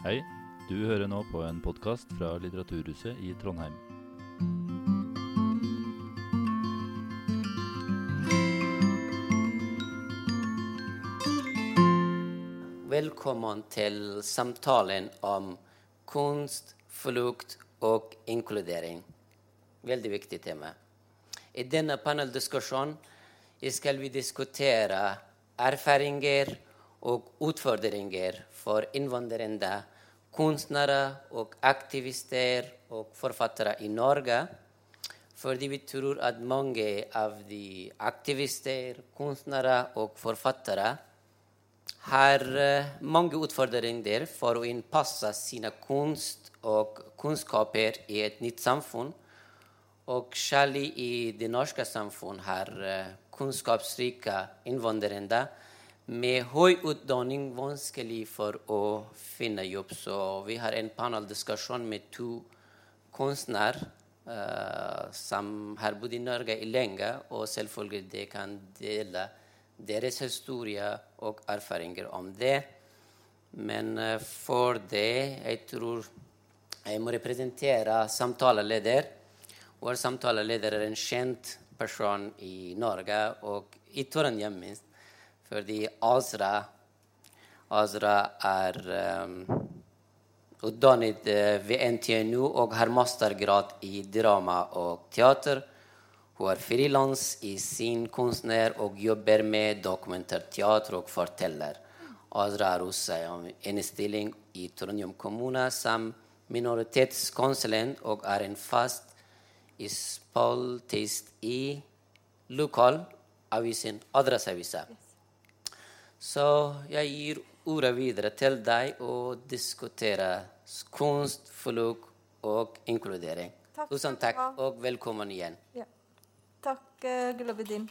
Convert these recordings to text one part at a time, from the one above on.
Hei, du hører nå på en podkast fra Litteraturhuset i Trondheim. Velkommen til samtalen om kunst, flukt og inkludering. Veldig viktig tema. I denne paneldiskusjonen skal vi diskutere erfaringer og utfordringer for innvandrende kunstnere og aktivister og forfattere i Norge. Fordi vi tror at mange av de aktivister, kunstnere og forfattere har mange utfordringer for å innpasse sine kunst og kunnskaper i et nytt samfunn. Og særlig i det norske samfunn har kunnskapsrike innvandrere med høy utdanning vanskelig for å finne jobb. Så vi har en paneldiskusjon med to kunstnere uh, som har bodd i Norge i lenge, og selvfølgelig de kan dele deres historie og erfaringer om det. Men uh, for det jeg tror jeg må representere samtaleleder. Vår samtaleleder er en kjent person i Norge og i Trondheim minst. Fordi Azra, Azra er um, utdannet ved NTNU og har mastergrad i drama og teater. Hun er frilans i sin kunstner og jobber med dokumentarteater og forteller. Azra er også en stilling i Trondheim kommune som minoritetskonsulent og er en fast spaltist i lokalavisen Adresseavisa. Så jeg gir ordet videre til deg og diskutere kunst, fluk og inkludering. Takk Tusen takk, og velkommen igjen. Ja. Takk, uh, Gulabedin.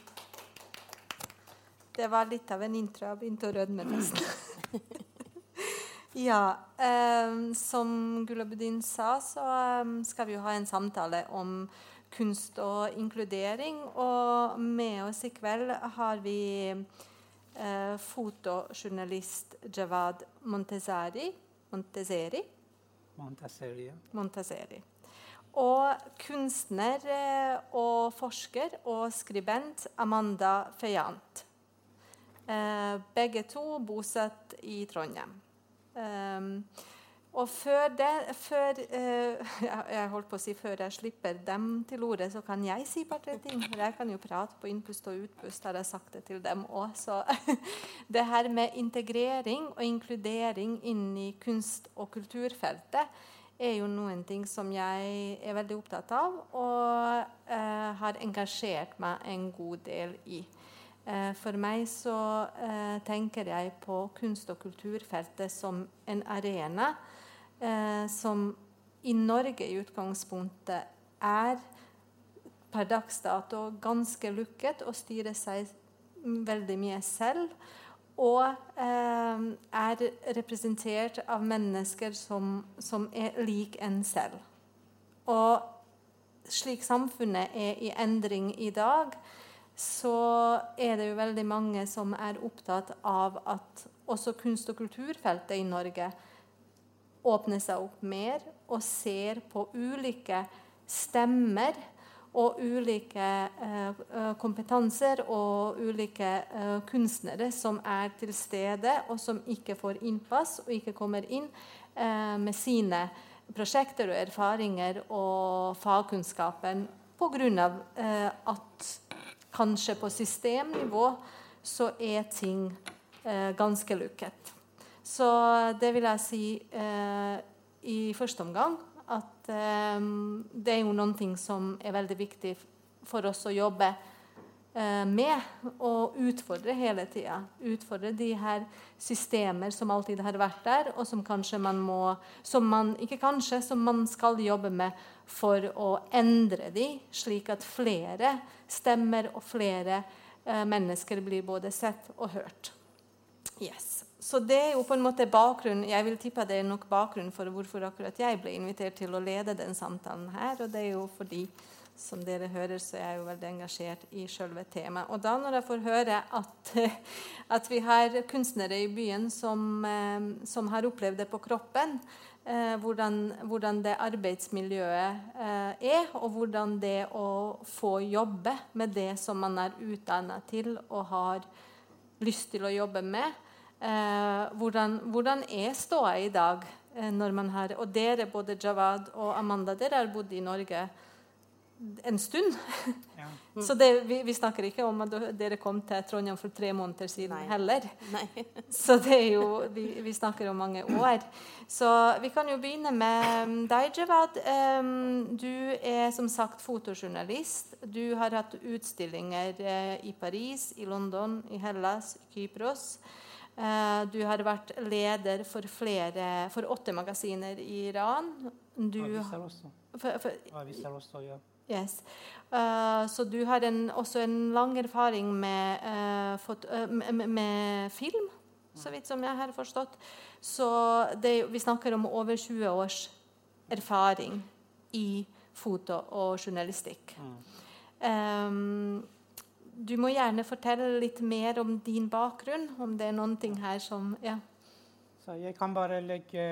Det var litt av en intro. Jeg begynte å rødme nesten. ja, Um, som Gulabedin sa, så um, skal vi jo ha en samtale om kunst og inkludering. Og med oss i kveld har vi eh, fotojournalist Jawad Montezeri. Montezeri. Montaseri. Og kunstner eh, og forsker og skribent Amanda Feyant. Eh, begge to bosatt i Trondheim. Eh, og før det før, uh, jeg, holdt på å si før jeg slipper dem til ordet, så kan jeg si bare tre ting. For jeg kan jo prate på innpust og utpust, har jeg sagt det til dem òg. Så det her med integrering og inkludering inn i kunst- og kulturfeltet er jo noen ting som jeg er veldig opptatt av og uh, har engasjert meg en god del i. Eh, for meg så tenker jeg på kunst- og kulturfeltet som en arena eh, som i Norge i utgangspunktet er per dags dato ganske lukket og styrer seg veldig mye selv. Og eh, er representert av mennesker som, som er lik en selv. Og slik samfunnet er i endring i dag, så er det jo veldig mange som er opptatt av at også kunst- og kulturfeltet i Norge åpner seg opp mer og ser på ulike stemmer og ulike eh, eh, kompetanser og ulike eh, kunstnere som er til stede, og som ikke får innpass og ikke kommer inn med sine prosjekter og erfaringer og fagkunnskapen pga. Eh, at kanskje på systemnivå så er ting ganske lukket. Så det vil jeg si eh, i første omgang at eh, det er jo noen ting som er veldig viktig for oss å jobbe eh, med og utfordre hele tida. Utfordre de her systemer som alltid har vært der, og som kanskje man må som man, Ikke kanskje, som man skal jobbe med for å endre de, slik at flere stemmer og flere eh, mennesker blir både sett og hørt. Yes. Så det er jo på en måte bakgrunnen, Jeg vil tippe det er nok bakgrunn for hvorfor akkurat jeg ble invitert til å lede den samtalen her. Og det er jo fordi, som dere hører, så er jeg jo veldig engasjert i selve temaet. Og da når jeg får høre at, at vi har kunstnere i byen som, eh, som har opplevd det på kroppen, eh, hvordan, hvordan, det arbeidsmiljøet eh, er, og hvordan det å få jobbe med det som man er utdanna til og har lyst til å jobbe med, eh, hvordan, hvordan, er ståa i dag? Eh, når man har, og dere, både Jawad og Amanda, dere har bodd i Norge en stund. Ja. Mm. Så det, vi, vi, snakker ikke om at dere kom til Trondheim for tre måneder siden Nei. heller. Nei. Så det er jo, vi, vi, snakker om mange år. Så vi kan jo begynne med deg, Javad. Um, du er som sagt fotojournalist. Du har hatt utstillinger uh, i Paris, i London, i Hellas, i Kypros. Uh, du har vært leder for, flere, for åtte magasiner i Iran. Du, Aviser også. For, for, Aviser også, ja. Yes. Uh, så du har en, også en lang erfaring med, uh, fot, uh, med, med, film, så vidt som jeg har forstått. Så det, vi snakker om over 20 års erfaring i foto og journalistikk. Um, du må gjerne fortelle litt mer om din bakgrunn, om det er noen ting her som ja. Så jeg kan bare legge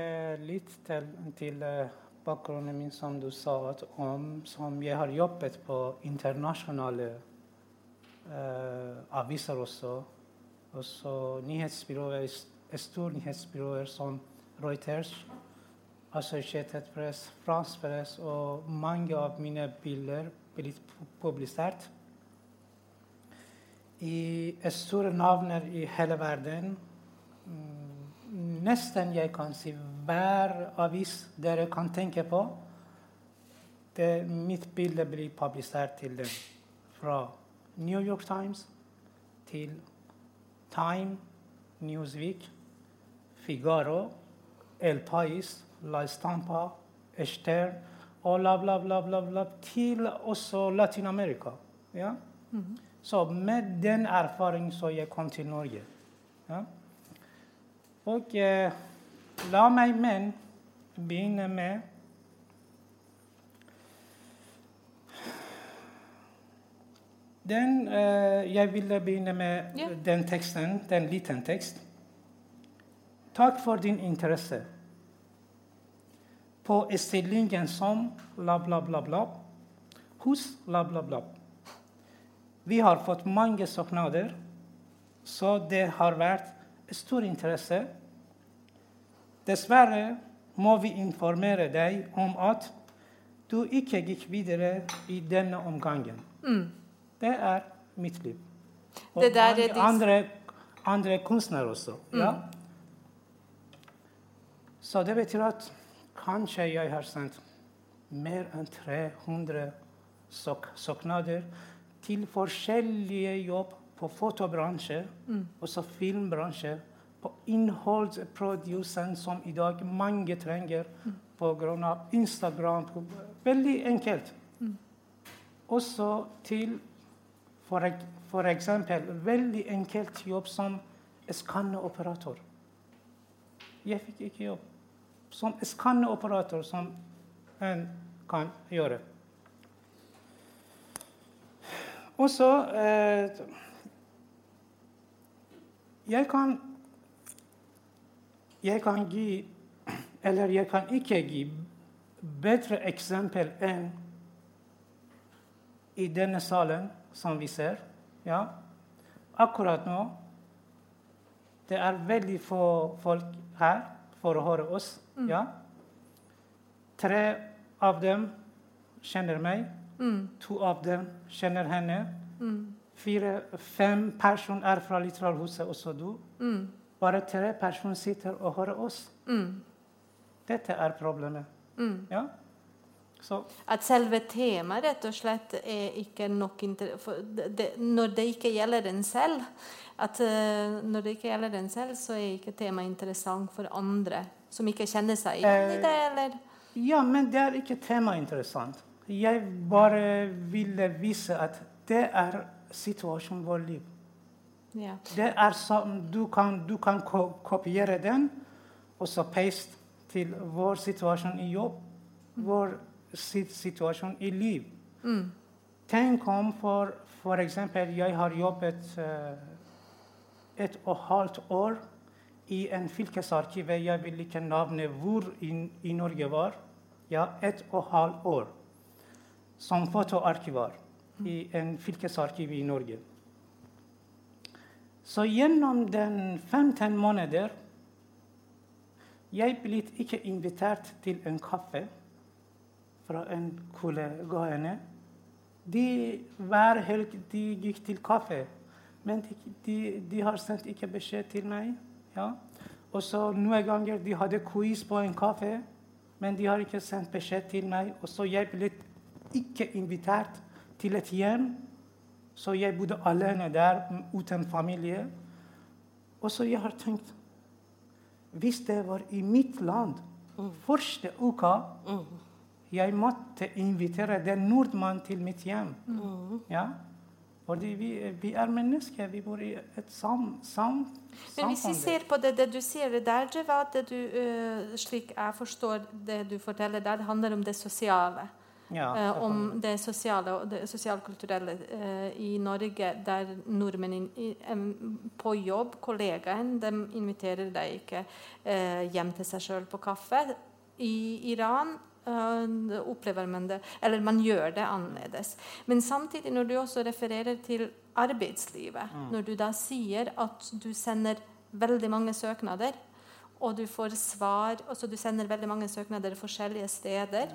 litt til, til bakgrunnen min, som du sa, om, som jeg har jobbet på internasjonale uh, aviser også. Også nyhetsbyråer, store nyhetsbyråer som Reuters, Associated Press, France Press, og mange av mine bilder blitt publisert. I store navner i hele verden. Nesten jeg kan si hver avis dere kan tenke på. Det, mitt bilde blir publisert til dem. Fra New York Times til Time, Newsweek, Figaro, El Pais, La Estampa, Esther og bla, bla, bla, bla, bla, til også Latin-Amerika. Ja? Mm -hmm. Så med den erfaringen så jeg kom til Norge. Ja? Og eh, La meg men begynne med den, eh, Jeg ville begynne med yeah. den teksten, den liten tekst. Takk for din interesse. På stillingen som bla, bla, bla, bla. Hos bla, bla, bla. Vi har fått mange søknader, så det har vært stor interesse Dessverre må vi informere deg om at du ikke gikk videre i denne omgangen. Mm. Det er mitt liv. Og mange andre, andre kunstnere også. Mm. Ja. Så det betyr at kanskje jeg har sendt mer enn 300 søknader til forskjellige jobb på fotobransje, mm. også filmbransje på innholdsprodusent, som i dag mange trenger pga. Instagram. Veldig enkelt. Også til for eksempel veldig enkelt jobb som skanneoperator. Jeg fikk ikke jobb som skanneoperator, som en kan gjøre. Og så eh, Jeg kan jeg kan gi, eller jeg kan ikke gi, bedre eksempel enn i denne salen som vi ser. Ja. Akkurat nå det er veldig få folk her for å høre oss. Mm. Ja. Tre av dem kjenner meg. Mm. To av dem kjenner henne. Mm. Fire-fem personer er fra Litteraturhuset, også du. Mm. Bare tre personer sitter og hører oss. Mm. Dette er problemet. Mm. Ja? Så. At selve temaet rett og slett er ikke nok det, Når det ikke gjelder en selv, at uh, når det ikke gjelder en selv, så er ikke temaet interessant for andre som ikke kjenner seg igjen i det, eh, eller? Ja, men det er ikke temaet interessant. Jeg bare ville vise at det er situasjonen vår liv. Ja. Det er sånn, du, kan, du kan kopiere den og så paste til vår situasjon i jobb, mm. vår situasjon i liv. Mm. Tenk om for f.eks. jeg har jobbet uh, et og halvt år i en fylkesarkiv. Jeg vil ikke navne hvor i, i Norge var. Ja, et og halvt år som fotoarkivar i en fylkesarkiv i Norge. Så gjennom den 15 måneder jeg ble ikke invitert til en kaffe fra en kollegaene. De, hver helg de gikk til kaffe, men de, de, de har sendt ikke beskjed til meg. Ja. Og så Noen ganger de hadde quiz på en kaffe, men de har ikke sendt beskjed til meg. Og så jeg ble ikke invitert til et hjem, så jeg bodde alene der uten familie. Og så jeg har tenkt Hvis det var i mitt land første uka jeg måtte invitere den nordmannen til mitt hjem. Ja? Fordi vi, vi, er mennesker. Vi bor i et sam, sam, Men hvis vi ser på det, det du sier der, Jevad, det du, uh, slik jeg forstår det du forteller der, det handler om det sosiale. Ja, uh, om det sosiale og det sosialkulturelle uh, i Norge, der nordmenn på jobb, kollegaen, de inviterer deg ikke hjem til seg sjøl på kaffe. I Iran opplever man det, eller man gjør det annerledes. Men samtidig, når du også refererer til arbeidslivet, mm. når du da sier at du sender veldig mange søknader, og du får svar altså Du sender veldig mange søknader forskjellige steder.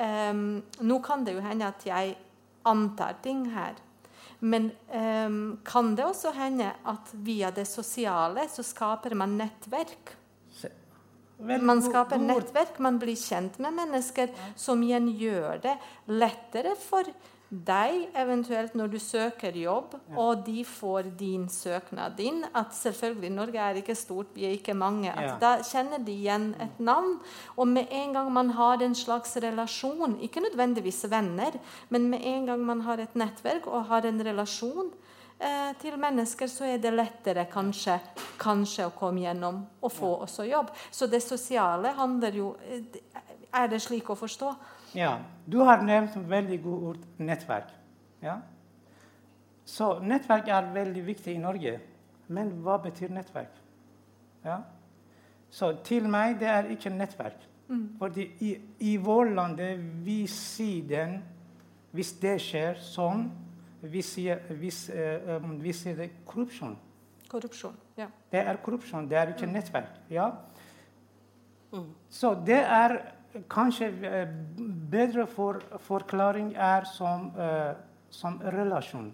Um, nå kan det jo hende at jeg antar ting her. Men um, kan det også hende at via det sosiale så skaper man nettverk? Man skaper nettverk, man blir kjent med mennesker, som igjen gjør det lettere for deg, eventuelt når du søker jobb, og de får din søknad din. At selvfølgelig, Norge er ikke stort, vi er ikke mange. At da kjenner de igjen et navn. Og med en gang man har en slags relasjon, ikke nødvendigvis venner, men med en gang man har et nettverk og har en relasjon, eh, til mennesker, så er det lettere kanskje, kanskje å komme gjennom og få også jobb. Så det sosiale handler jo eh, Er det slik å forstå? Ja. Du har nevnt veldig god ord nettverk. Ja? Så nettverk er veldig viktig i Norge. Men hva betyr nettverk? Ja? Så til meg det er ikke nettverk. Mm. Fordi i, i vår land vi sier den hvis det skjer sånn vi sier, hvis, uh, vi sier det korrupsjon. Korrupsjon, ja. Det er korrupsjon, det er ikke mm. nettverk. ja. Mm. Så det er kanskje uh, bedre for, forklaring er som, uh, som relasjon.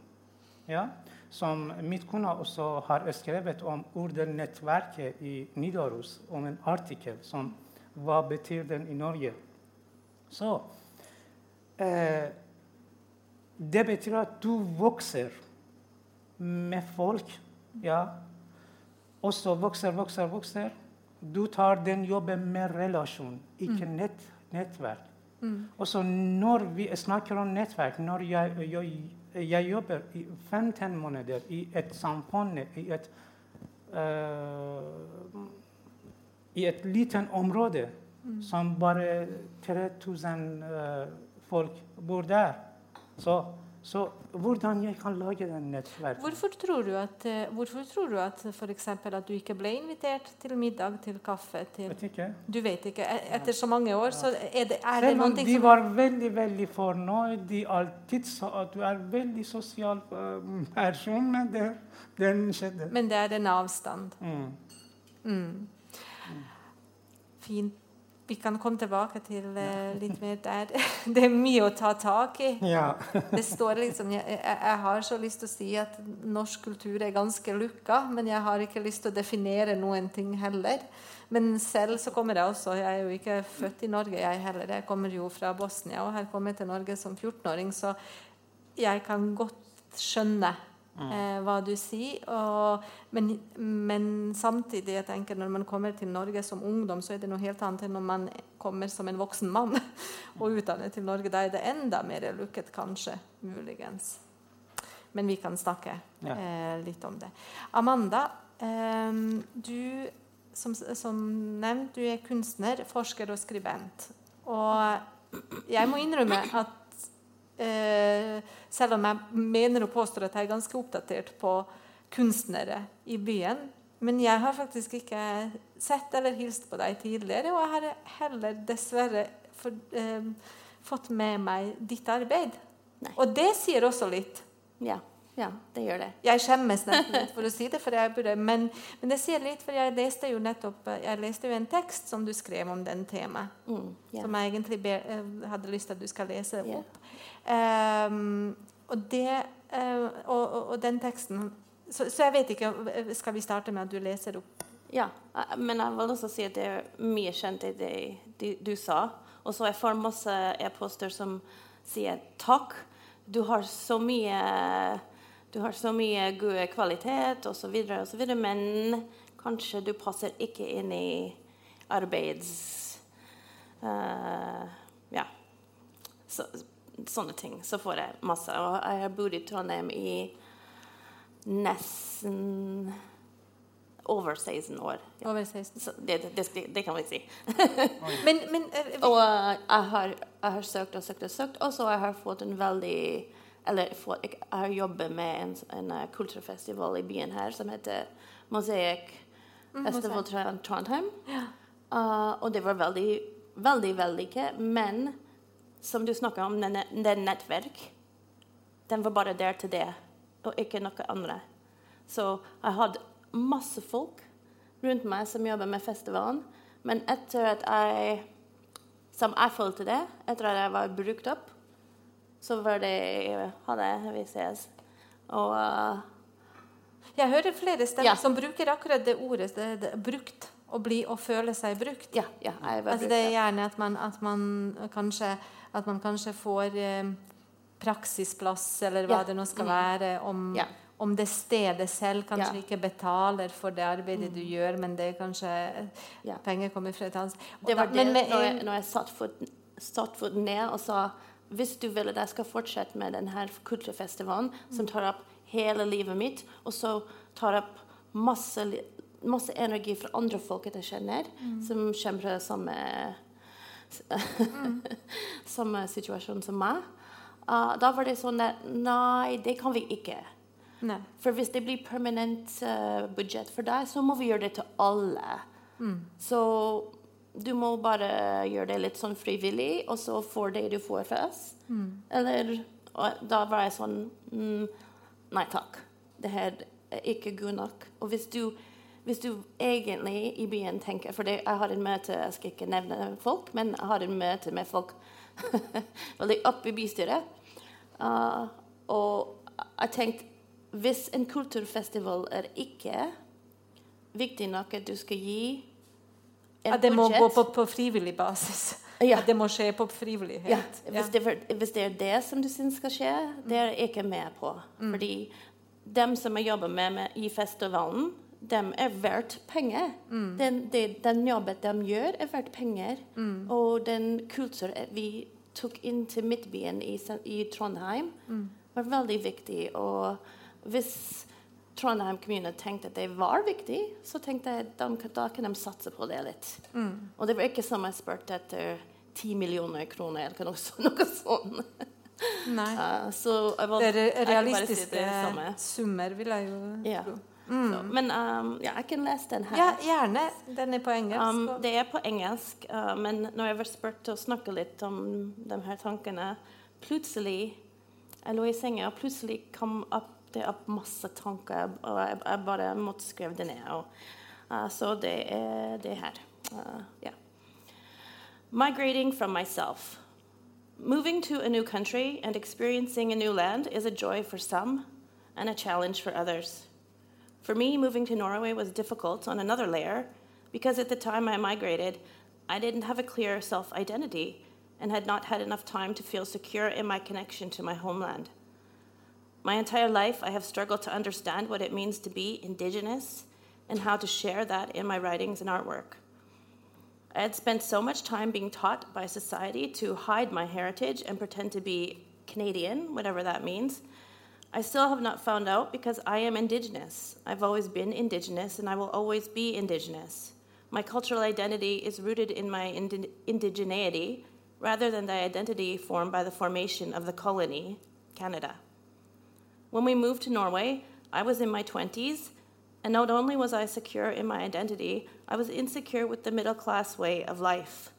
Ja? Som mitt kone også har skrevet om ordennettverket i Nidaros, om en artikkel som hva betyr den i Norge. Så uh, det betyr at du vokser med folk. ja. Også vokser, vokser, vokser. Du tar den jobben med relasjon, ikke mm. nett, nettverk. Mm. Og så når vi snakker om nettverk, når jeg, jeg, jeg, jobber i 15 måneder i et samfunn, i et, uh, i et lite område mm. som bare 3000 uh, øh, folk bor der så, så, hvordan jeg kan lage den nettverken? Hvorfor tror du at, eh, hvorfor tror du at, for eksempel, at du ikke ble invitert til middag, til kaffe? Til, vet ikke. Du vet ikke. E- etter så mange år, så er det, er Selv om de var veldig veldig fornøyd, de alltid sa at du er veldig sosial uh, person, men det, den skjedde. Men det er en avstand. Mm. Mm. Fint vi kan komme tilbake til uh, litt mer der. Det er mye å ta tak i. Ja. det står liksom, jeg, jeg, har så lyst til å si at norsk kultur er ganske lukka, men jeg har ikke lyst til å definere noen ting heller. Men selv så kommer jeg også Jeg er jo ikke født i Norge, jeg heller. Jeg kommer jo fra Bosnia, og her kommer jeg til Norge som 14-åring, så jeg kan godt skjønne Mm. Eh, hva du sier. Og, men, men, samtidig, jeg tenker når man kommer til Norge som ungdom, så er det noe helt annet enn når man kommer som en voksen mann og utdannet til Norge. Da er det enda mer lukket, kanskje. Muligens. Men vi kan snakke ja. eh, litt om det. Amanda, eh, du som, som nevnt, du er kunstner, forsker og skribent. Og jeg må innrømme at selv om jeg mener og påstår at jeg er ganske oppdatert på kunstnere i byen. Men jeg har faktisk ikke sett eller hilst på deg tidligere, og jeg har heller dessverre for, eh, fått med meg ditt arbeid. Nei. Og det sier også litt. Ja, ja, det gjør det. Jeg skjemmes nesten litt for å si det, for jeg burde, men, men det sier litt, for jeg leste jo nettopp jeg leste jo en tekst som du skrev om den temaet. Mm, yeah. Som jeg egentlig be, eh, hadde lyst til at du skal lese opp. Um, og, det, uh, og, og, og den teksten så, så jeg vet ikke Skal vi starte med at du leser opp? Ja, eh, men jeg vil også si at det er mye kjent i det du, du sa. Og så jeg får masse e-poster som sier takk. Du har så mye du har så mye god kvalitet osv., osv., men kanskje du passer ikke inn i arbeids... Uh, ja. Så, sånne ting. Så får jeg masse. Og jeg har bodd i Trondheim i nesten over 16 år. Ja. Over 16. Så det, det, det, kan vi si. Men, men uh, Og jeg, har, jeg har søkt og søkt og søkt, og så jeg har fått en veldig Eller for, jeg har jobbet med en, en eh, kulturfestival i byen her som heter Mosaic Festival Tr- Trondheim. Eh, og det var veldig, veldig vellykket. Men som du snakker om, den, den nettverk, den var bare der til det, og ikke noe andre. Så jeg hadde masse folk rundt meg som jobber med festivalen. Men etter at jeg Som jeg følte det, etter at jeg var brukt opp, så var det Ha det, vi ses. Og uh, jeg hører flere stemmer Ja. som bruker akkurat det ordet. Det, det, brukt. Å bli og føle seg brukt. ja, ja, jeg var Altså brukt det er gjerne at man, at man kanskje at man kanskje får eh, praksisplass, eller hva det nå skal Mm. være, om, om det stedet selv kanskje Ja. ikke betaler for det arbeidet du gjør, men det er kanskje Ja. penger kommer fra et annet sted. Det var da- det men med når jeg, når jeg satt foten, satt foten ned og sa hvis du vil at jeg skal fortsette med denne kulturfestivalen, som tar opp hele livet mitt, og så tar opp masse, masse energi fra andre folk jeg kjenner, som kommer fra samme, samme situasjon som meg, uh, da var det sånn at nei, det kan vi ikke. Nei. For hvis det blir permanent uh, budsjett for deg, så må vi gjøre det til alle. Så du må bare gjøre det litt sånn frivillig, og så får det du får først. Mm. Eller Da var jeg sånn mm, Nei takk. Det her er ikke god nok. Og hvis du, hvis du egentlig i byen tenker For det, jeg har en møte Jeg skal ikke nevne folk, men jeg har en møte med folk veldig oppe i bystyret. Uh, og jeg tenkte hvis en kulturfestival er ikke viktig nok at du skal gi At det må gå på, på frivillig basis. Ja. At det må skje på frivillighet. ja, hvis, det, hvis det er det som du syns skal skje, det er jeg ikke med på. Fordi dem som jeg jobber med, med i festivalen, dem er verdt penger. Den, det- den jobben de gjør, er verdt penger. Og den kulturen vi tok inn til Midtbyen i, i Trondheim, var veldig viktig. Og hvis Trondheim kommune tenkte at det var viktig, så tenkte jeg at de, da kan de satse på det litt. Og det var ikke som jeg spurte etter 10 millioner kroner eller noe, noe sånt. Nei. Uh, så vil, Det er realistiske det summer, vil jeg jo yeah. tro. Så, men um, ja, jeg kan lese den her. Ja, gjerne. Den er på engelsk. Um, det er på engelsk, uh, men når jeg var spurt til å snakke litt om de her tankene Plutselig Jeg lå i senga, og plutselig kom opp, det opp masse tanker, og jeg, jeg bare måtte skrive det ned. Og, uh, så det er det her. Uh, ja. Migrating from myself. Moving to a new country and experiencing a new land is a joy for some and a challenge for others. For me, moving to Norway was difficult on another layer because at the time I migrated, I didn't have a clear self identity and had not had enough time to feel secure in my connection to my homeland. My entire life, I have struggled to understand what it means to be indigenous and how to share that in my writings and artwork. I had spent so much time being taught by society to hide my heritage and pretend to be Canadian, whatever that means. I still have not found out because I am Indigenous. I've always been Indigenous and I will always be Indigenous. My cultural identity is rooted in my indi- indigeneity rather than the identity formed by the formation of the colony, Canada. When we moved to Norway, I was in my 20s, and not only was I secure in my identity, I was insecure with the middle class way of life.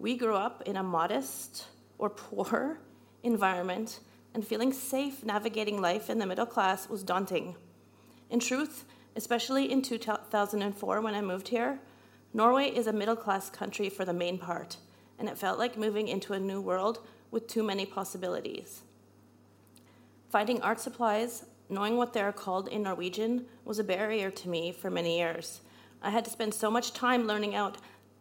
We grew up in a modest or poor environment, and feeling safe navigating life in the middle class was daunting. In truth, especially in 2004 when I moved here, Norway is a middle class country for the main part, and it felt like moving into a new world with too many possibilities. Finding art supplies, knowing what they are called in Norwegian, was a barrier to me for many years. I had to spend so much time learning out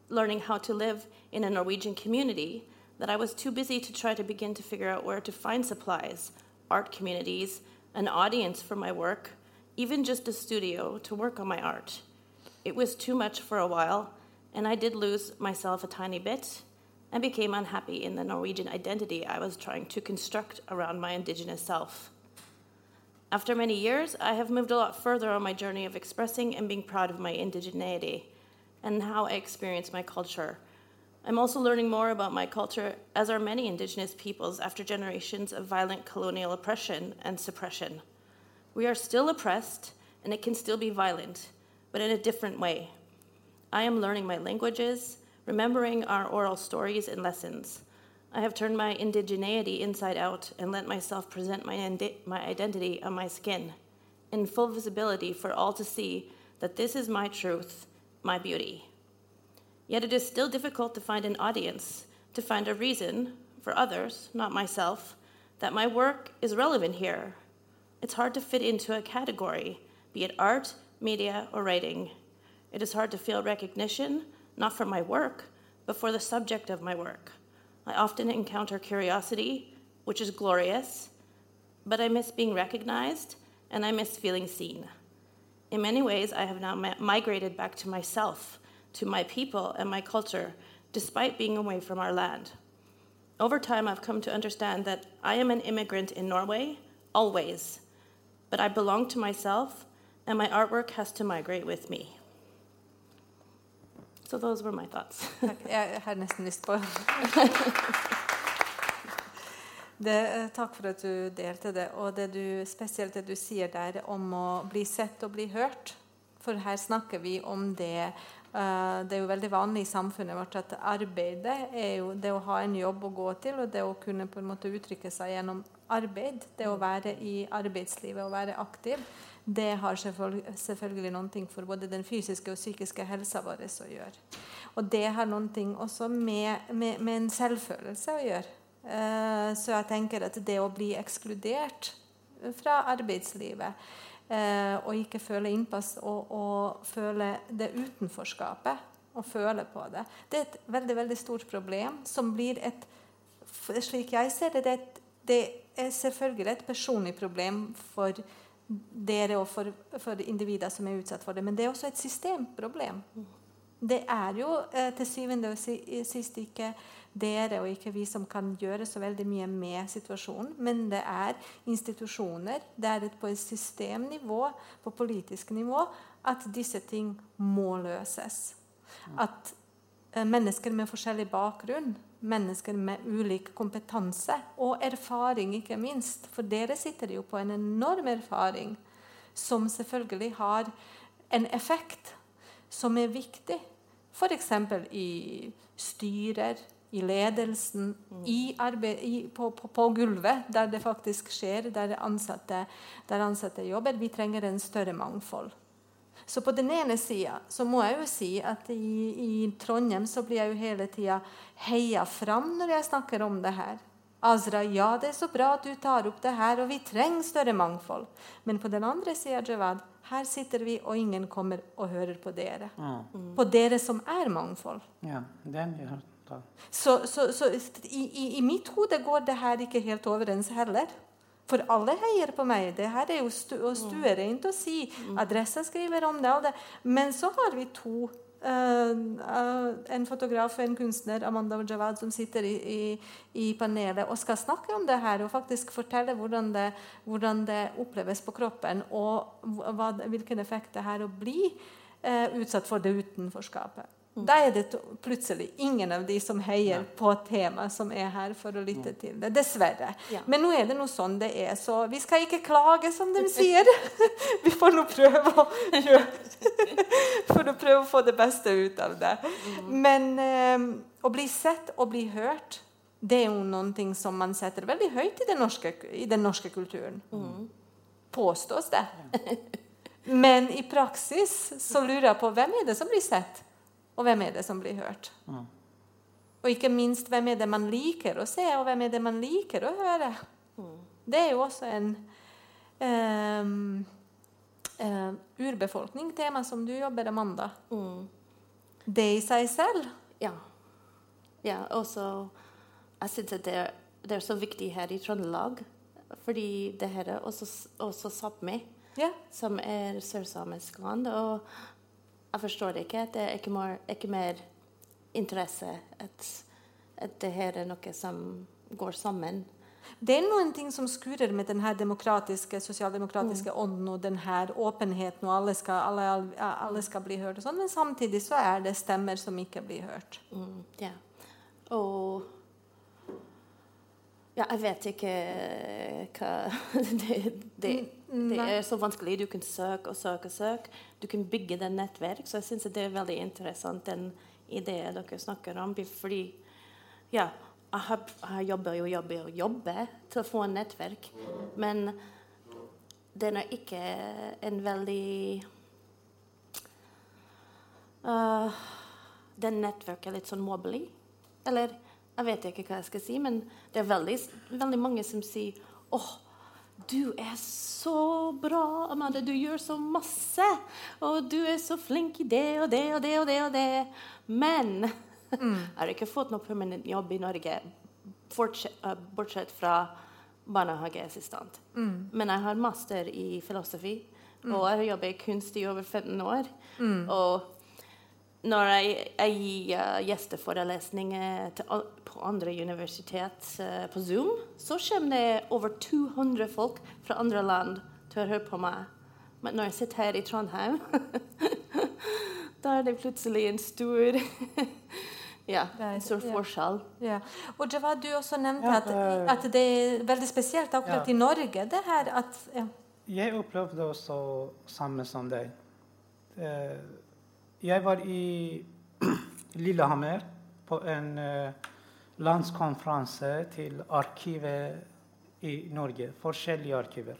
learning how to live in a Norwegian community that I was too busy to try to begin to figure out where to find supplies, art communities, an audience for my work, even just a studio to work on my art. It was too much for a while, and I did lose myself a tiny bit and became unhappy in the Norwegian identity I was trying to construct around my indigenous self. After many years, I have moved a lot further on my journey of expressing and being proud of my indigeneity and how I experience my culture. I'm also learning more about my culture, as are many Indigenous peoples after generations of violent colonial oppression and suppression. We are still oppressed, and it can still be violent, but in a different way. I am learning my languages, remembering our oral stories and lessons. I have turned my indigeneity inside out and let myself present my, indi- my identity on my skin, in full visibility for all to see that this is my truth, my beauty. Yet it is still difficult to find an audience, to find a reason for others, not myself, that my work is relevant here. It's hard to fit into a category, be it art, media, or writing. It is hard to feel recognition, not for my work, but for the subject of my work. I often encounter curiosity, which is glorious, but I miss being recognized and I miss feeling seen. In many ways, I have now migrated back to myself, to my people and my culture, despite being away from our land. Over time, I've come to understand that I am an immigrant in Norway, always, but I belong to myself, and my artwork has to migrate with me. So those were my thoughts. Jeg har nesten lyst på det, eh, Takk for at du delte det. Og det du, spesielt det du sier der om å bli sett og bli hørt. For her snakker vi om det uh, Det er jo veldig vanlig i samfunnet vårt at arbeidet er jo det å ha en jobb å gå til, og det å kunne på en måte uttrykke seg gjennom arbeid, det å være i arbeidslivet og være aktiv, det har selvfølgelig noen ting for både den fysiske og psykiske helsa vår å gjøre. Og det har noen ting også med, med, med en selvfølelse å gjøre. Uh, så jeg tenker at det å bli ekskludert fra arbeidslivet uh, og ikke føle innpass og, og, føle det utenforskapet og føle på det, det er et veldig veldig stort problem som blir et Slik jeg ser det, det er selvfølgelig et personlig problem for dere og for, for individer som er utsatt for det, men det er også et systemproblem. Det er jo eh, til syvende og sist ikke dere og ikke vi som kan gjøre så veldig mye med situasjonen, men det er institusjoner, det er på et systemnivå, på politisk nivå, at disse ting må løses. At eh, mennesker med forskjellig bakgrunn mennesker med ulik kompetanse og erfaring, ikke minst. For dere sitter jo på en enorm erfaring som selvfølgelig har en effekt som er viktig. F.eks. i styrer, i ledelsen, mm. i arbeid, i, på, på, på, gulvet, der det faktisk skjer, der ansatte, der ansatte jobber. Vi trenger en større mangfold. Så på den ene sida så må jeg jo si at i, i Trondheim så blir jeg jo hele tida heia fram når jeg snakker om det her. Azra, ja, det er så bra at du tar opp det her, og vi trenger større mangfold. Men på den andre sida, Jawad, her sitter vi, og ingen kommer og hører på dere. Mm. På dere som er mangfold. Ja, den gjør så, så, så i, i, i, mitt hode går det her ikke helt overens heller. For alle heier på meg. Det her er jo stu, stuereint å si. Adressa skriver om det. det. Men så har vi to. Uh, uh, en fotograf og en kunstner, Amanda Jawad, som sitter i, i, i, panelet og skal snakke om det her og faktisk fortelle hvordan det, hvordan det oppleves på kroppen, og hva, hvilken effekt det har å bli uh, utsatt for det utenforskapet. Da er det plutselig ingen av de som heier på temaet som er her for å lytte til det. Dessverre. Ja. Men nå er det noe sånn det er, så vi skal ikke klage, som de sier. vi får nå prøve å gjøre For å prøve å få det beste ut av det. Men um, å bli sett og bli hørt, det er jo ting som man setter veldig høyt i den norske, i den norske kulturen. Påstås det. Men i praksis så lurer jeg på hvem er det som blir sett, og hvem er det som blir hørt. Og ikke minst hvem er det man liker å se, og hvem er det man liker å høre. Det er jo også en um, uh, urbefolkning-tema som du jobber, Amanda. Mm. Det i seg selv. Ja. ja og så Jeg syns at det er, det er så viktig her i Trøndelag, fordi det her er også, også Sápmi, yeah. som er sørsamisk land. Og jeg forstår ikke det er ikke mer, ikke mer interesse at, at det her er noe som går sammen. Det er noen ting som skurer med denne demokratiske, sosialdemokratiske ånden og denne åpenheten, og alle skal, alle, alle skal bli hørt, og sånn, men samtidig så er det stemmer som ikke blir hørt. Mm, ja. Og ja, jeg vet ikke hva det, det, det er så vanskelig. Du kan søke og søke og søke. Du kan bygge det nettverk. Så jeg syns det er veldig interessant den ideen dere snakker om. Fordi ja, jeg, har, jeg jobber og jobber og jobber til å få en nettverk. Men den er ikke en veldig uh, Den nettverket er litt sånn mobbelig. Eller jeg vet ikke hva jeg skal si, men det er veldig, veldig mange som sier åh, du er så bra, Amanda. Du gjør så masse. Og du er så flink i det og det og det og det. og det. Men jeg har ikke fått noe permanent jobb i Norge, bortsett, uh, bortsett fra barnehageassistent. Men jeg har master i filosofi, og jeg har jobbet i kunst i over 15 år. Og når jeg, jeg gir uh, gjesteforelesninger til, al- på andre universitet uh, på Zoom, så kommer det over 200 folk fra andre land til å høre på meg. Men når jeg sitter her i Trondheim, da er det plutselig en stor Ja, en stor forskjell. Ja. Og Javad, du også nevnte Ja, at, eh, at det er veldig spesielt akkurat Ja. i Norge, det her at ja. Jeg opplevde også samme som deg. Eh, Jeg var i Lillehammer på en eh, landskonferanse til arkivet i Norge. Forskjellige arkiver.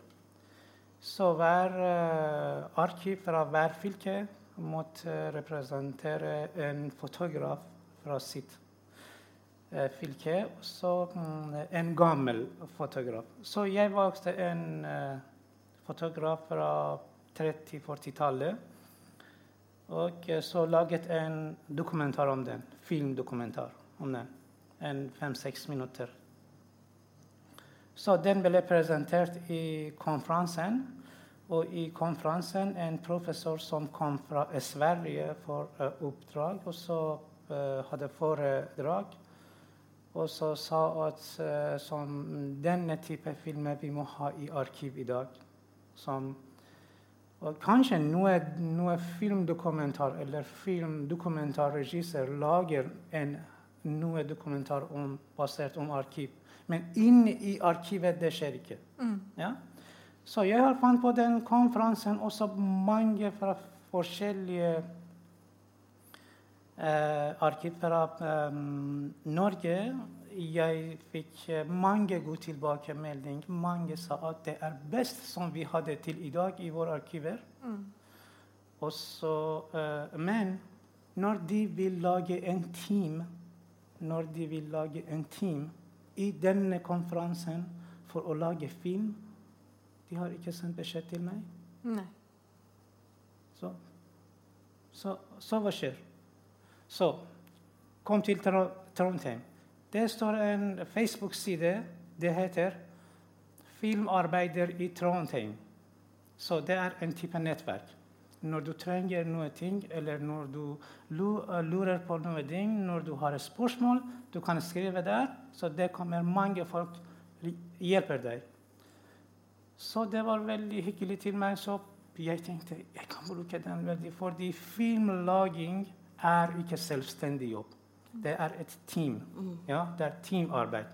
Så hver eh, arkiv fra hver fylke måtte representere en fotograf fra sitt eh, fylke, så mm, en gammel fotograf. Så jeg valgte en fotograf fra 30-40-tallet. Og eh, så laget en dokumentar om den. Filmdokumentar om den. En fem-seks minutter. Så den ble presentert i konferansen. Og i konferansen en professor som kom fra Sverige for uh, oppdrag, og så uh, hadde foredrag. Og så sa at uh, som denne type filmer vi må ha i arkiv i dag. Som og kanskje noe, noe filmdokumentar eller filmdokumentarregissør lager en, noe dokumentar om, basert om arkiv. Men inne i arkivet det skjer ikke. Ja? Så jeg har fant på den konferansen også mange fra forskjellige eh, arkiv fra eh, Norge. Jeg fikk eh, mange gode tilbakemeldinger. Mange sa at det er best som vi hadde til i dag i våre arkiver. Og så, uh, men når de vil lage en team Når de vil lage en team i denne konferansen for å lage film De har ikke sendt beskjed til meg. Nei. Så, så, så hva skjer? Så kom til Tro- Trondheim. Det står en Facebook-side. Det heter 'Filmarbeider i Trondheim'. Så det er en type nettverk. Når du trenger noe ting, eller når du lurer på noe ting, når du har et spørsmål, du kan skrive der, så det kommer mange folk hjelper deg. Så det var veldig hyggelig til meg. Så jeg tenkte jeg kan bruke den veldig, fordi filmlaging er ikke selvstendig jobb. Det er et team. Ja, det er teamarbeid.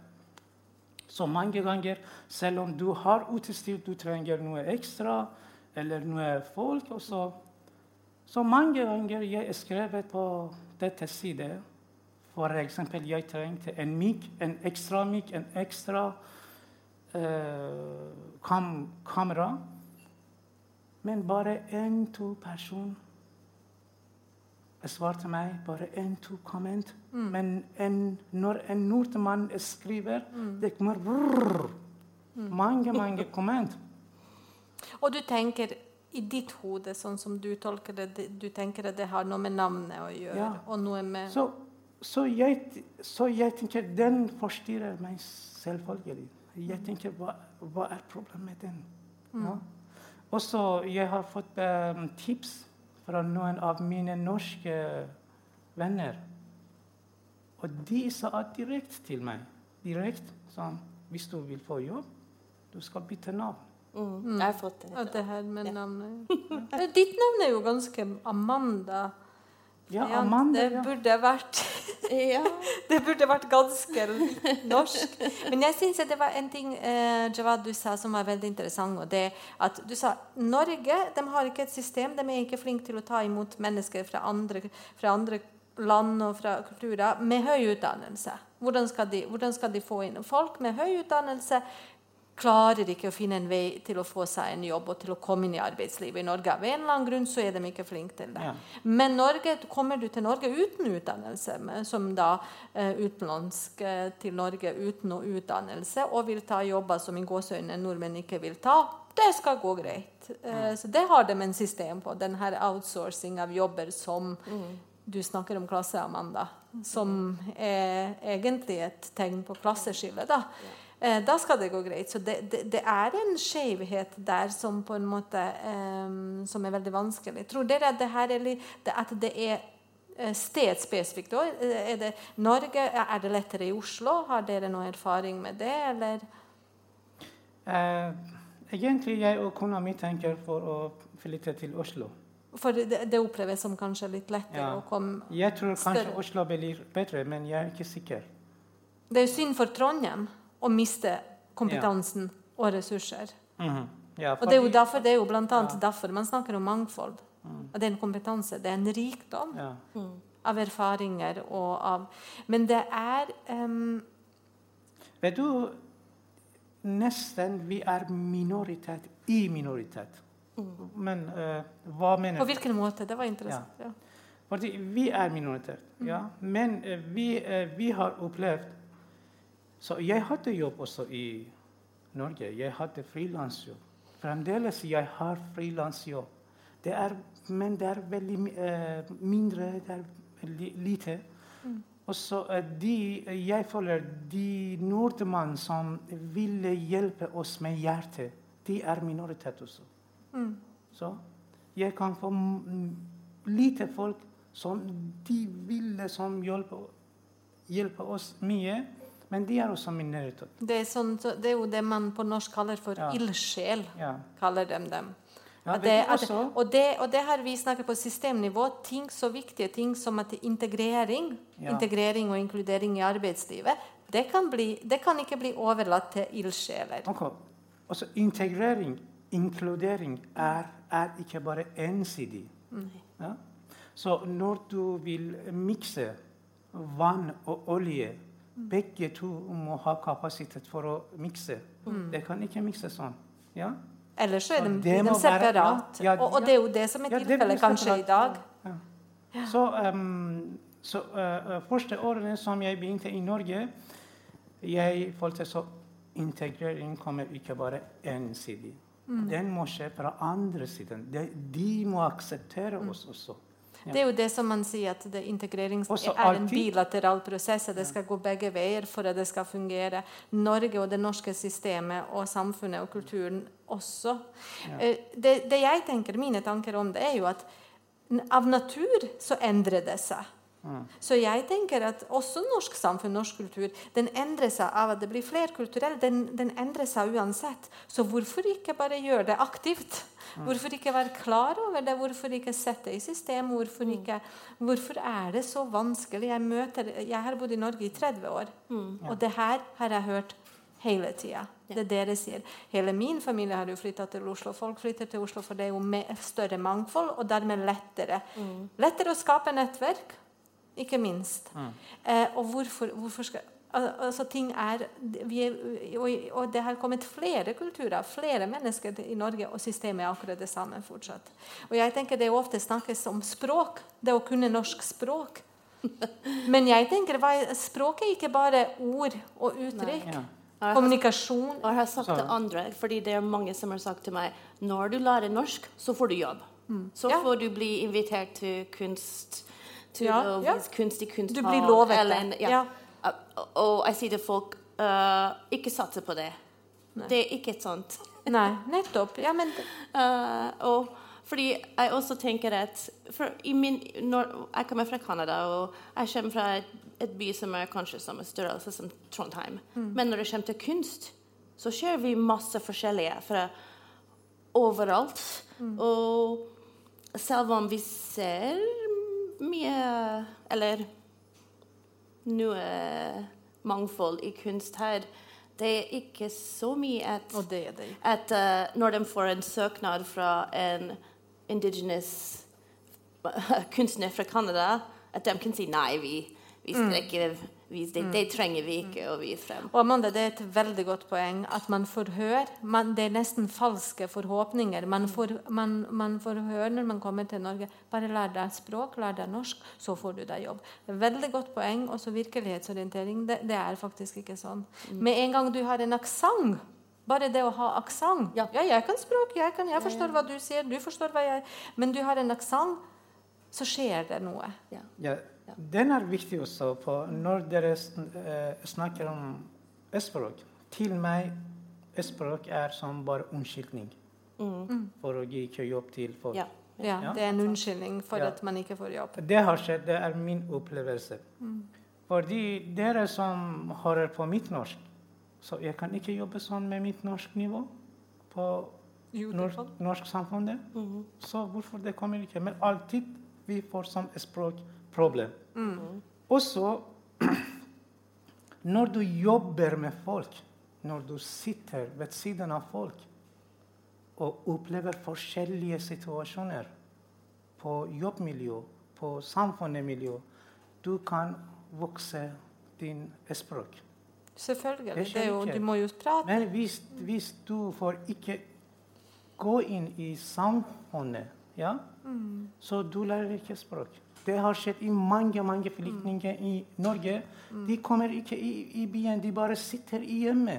Så mange ganger, selv om du har utstyr, du trenger noe ekstra, eller noe folk også. så, mange ganger jeg skrev på dette side For eksempel, jeg trengte en mic, en ekstra mic, en ekstra eh, kam kamera. Men bare én-to personer svarte meg. Bare én-to komment. Men en, når en nordmann skriver, det kommer brrr, mange, mange comment. Og du tenker i ditt hode, sånn som du tolker det, du tenker at det har noe med navnet å gjøre? Ja. Og noe med Så, så, jeg, så jeg tenker den forstyrrer meg selvfølgelig. Jeg tenker hva, hva er problemet med den? Ja. Og så jeg har fått um, tips fra noen av mine norske venner. Og de sa direkte til meg direkte sånn Hvis du vil få jobb, du skal bytte navn. Mm. Jeg har fått det. Og det her med navnet Ditt navn er jo ganske Amanda. Ja, Ja, Amanda. det Ja. burde vært Det burde vært ganske norsk. Men jeg syns det var en ting eh, Javad, du sa som var veldig interessant. og det at Du sa Norge de har ikke et system. De er ikke flinke til å ta imot mennesker fra andre, fra andre land og fra kulturer med høy utdannelse. Hvordan skal, de, hvordan skal de få inn Folk med høy utdannelse klarer ikke å finne en vei til å få seg en jobb og til å komme inn i arbeidslivet i Norge. Av en eller annen grunn så er de ikke flinke til det. Ja. Men Norge, kommer du til Norge uten utdannelse, som da eh, utenlandsk eh, til Norge uten noe utdannelse, og vil ta jobber som i gåseøyne nordmenn ikke vil ta, det skal gå greit. Ja. så det har de en system på. Den her outsourcing av jobber som du snakker om klasse, Amanda, som er egentlig et tegn på klasseskille. da. Eh, da skal det gå greit. Så det, det, det er en skjevhet der som på en måte eh, som er veldig vanskelig. Tror dere at det her er, at det er eh, stedspesifikt òg? Er det Norge? Er det lettere i Oslo? Har dere noe erfaring med det, eller? Eh, egentlig jeg og kona mi tenker for å flytte til Oslo. For det, det oppleves som kanskje litt lettere Ja. å komme Jeg tror kanskje Større. Oslo blir bedre, men jeg er ikke sikker. Det er synd for Trondheim å miste kompetansen og ressurser. Mhm. Ja, Og det er jo derfor, det er jo blant annet Ja. derfor man snakker om mangfold. Og det er en kompetanse. Det er en rikdom ja. av erfaringer og av Men det er um... Vet du, nesten vi er minoritet i minoritet. Men uh, hva mener du? På hvilken måte? Det var interessant. Ja. Fordi vi er minoritet, ja. Men uh, vi, uh, vi har opplevd Så jeg hadde jobb også i Norge. Jeg hadde frilansjobb. Fremdeles jeg har frilansjobb. Det men det er veldig eh, mindre, det er veldig lite. Og så uh, de, jeg føler de nordmenn som ville hjelpe oss med hjertet, de er minoritet også. Så jeg kan få mm, lite folk som de ville som hjelpe, hjelpe oss mye, men de er også minoritet. Det, er sånn, så det er jo det man på norsk kaller for Ja. ildsjel. Ja. kaller de dem. Ja, det, at, og, det, og det her vi snakker på systemnivå, ting så viktige ting som at integrering, integrering og inkludering i arbeidslivet, det kan, bli, det kan ikke bli overlatt til ildsjeler. Okay. Altså, integrering, inkludering, er, er ikke bare ensidig. Så når du vil mikse vann og olje, begge to må ha kapasitet for å mikse. Det kan ikke mikse sånn. Ja? Ellers så er de, det de være- separat. ja, ja, og, og det er jo det som er tilfellet kanskje i dag. ja. Så, um, så uh, første årene som jeg begynte i Norge, jeg følte så integrering kommer ikke bare ensidig. Den må skje fra andre siden. De, de må akseptere oss også. Det er jo det som man sier at det integrerings er en bilateral prosess. at Det skal gå begge veier for at det skal fungere. Norge og det norske systemet og samfunnet og kulturen også. Eh, Det, det jeg tenker, Mine tanker om det er jo at av natur så endrer det seg. Så jeg tenker at også norsk samfunn, norsk kultur, den endrer seg av at det blir flerkulturell. Den, den endrer seg uansett. Så hvorfor ikke bare gjøre det aktivt? Hvorfor ikke være klar over det? Hvorfor ikke sette det i system? Hvorfor, ikke, hvorfor er det så vanskelig? Jeg, møter, jeg har bodd i Norge i 30 år, og det her har jeg hørt hele tida. Det dere sier. Hele min familie har jo flytta til Oslo. Folk flytter til Oslo for det er jo større mangfold, og dermed lettere. Lettere å skape nettverk, ikke minst. Eh, og hvorfor, hvorfor skal Altså, ting er, vi er og, og det har kommet flere kulturer, flere mennesker i Norge, og systemet er akkurat det samme fortsatt. Og jeg tenker Det ofte snakkes om språk, det å kunne norsk språk. Men jeg tenker er, språk er ikke bare ord og uttrykk. Ja. Kommunikasjon. Og jeg har sagt Så- til andre, fordi det er mange som har sagt til meg når du lærer norsk, så får du jobb. Så Ja. får du bli invitert til kunst, til Ja, å ja. kunst i kunsthall. Du blir lovet det. Uh, Og jeg sier til folk uh, ikke satse på det. Det er ikke et sånt. Nei, nettopp. Ja, men Uh, og fordi jeg også tenker at for i min, Jeg kommer fra Canada, og jeg kommer fra et, et by som er kanskje som en størrelse som Trondheim. Men når det kommer til kunst, så ser vi masse forskjellige fra overalt. Og selv om vi ser mye Eller noe mangfold i kunst her, det er ikke så mye at det det. at uh, når de får en søknad fra en indigenous kunstner fra Canada, at de kan si nei, vi, vi strekker ikke vise det. Det trenger vi ikke å vise frem. Og Amanda, det er et veldig godt poeng at man får høre. Man, det er nesten falske forhåpninger. Man får, man, man får høre når man kommer til Norge. Bare lær deg språk, lær deg norsk, så får du deg jobb. Veldig godt poeng. Også virkelighetsorientering. Det, det er faktisk ikke sånn. Med en gang du har en aksent bare det å ha aksent Ja. ja, jeg kan språk, jeg, kan, jeg forstår hva du sier, du forstår hva jeg Men du har en aksent, så skjer det noe. Ja. Den er viktig også på når dere eh, snakker om språk. Til meg språk er som bare unnskyldning for å gi ikke jobb til folk. Ja. Ja, Ja. Det er en unnskyldning for Ja. at man ikke får jobb. Det har skjedd, det er min opplevelse. Fordi dere som hører på mitt norsk, så jeg kan ikke jobbe sånn med mitt norsk nivå på Jo, norsk, samfunn. norsk samfunnet. Så hvorfor det kommer ikke? Men alltid vi får som språkproblem. Også når du jobber med folk, når du sitter ved siden av folk og opplever forskjellige situasjoner på jobbmiljø, på samfunnsmiljø, du kan vokse din språk. Selvfølgelig. Jo, du må jo prate. Men hvis, hvis du får ikke gå inn i samfunnet, ja, så du lærer ikke språk. Det har skjedd i mange mange flyktninger i Norge. De kommer ikke i, i byen, de bare sitter i hjemme.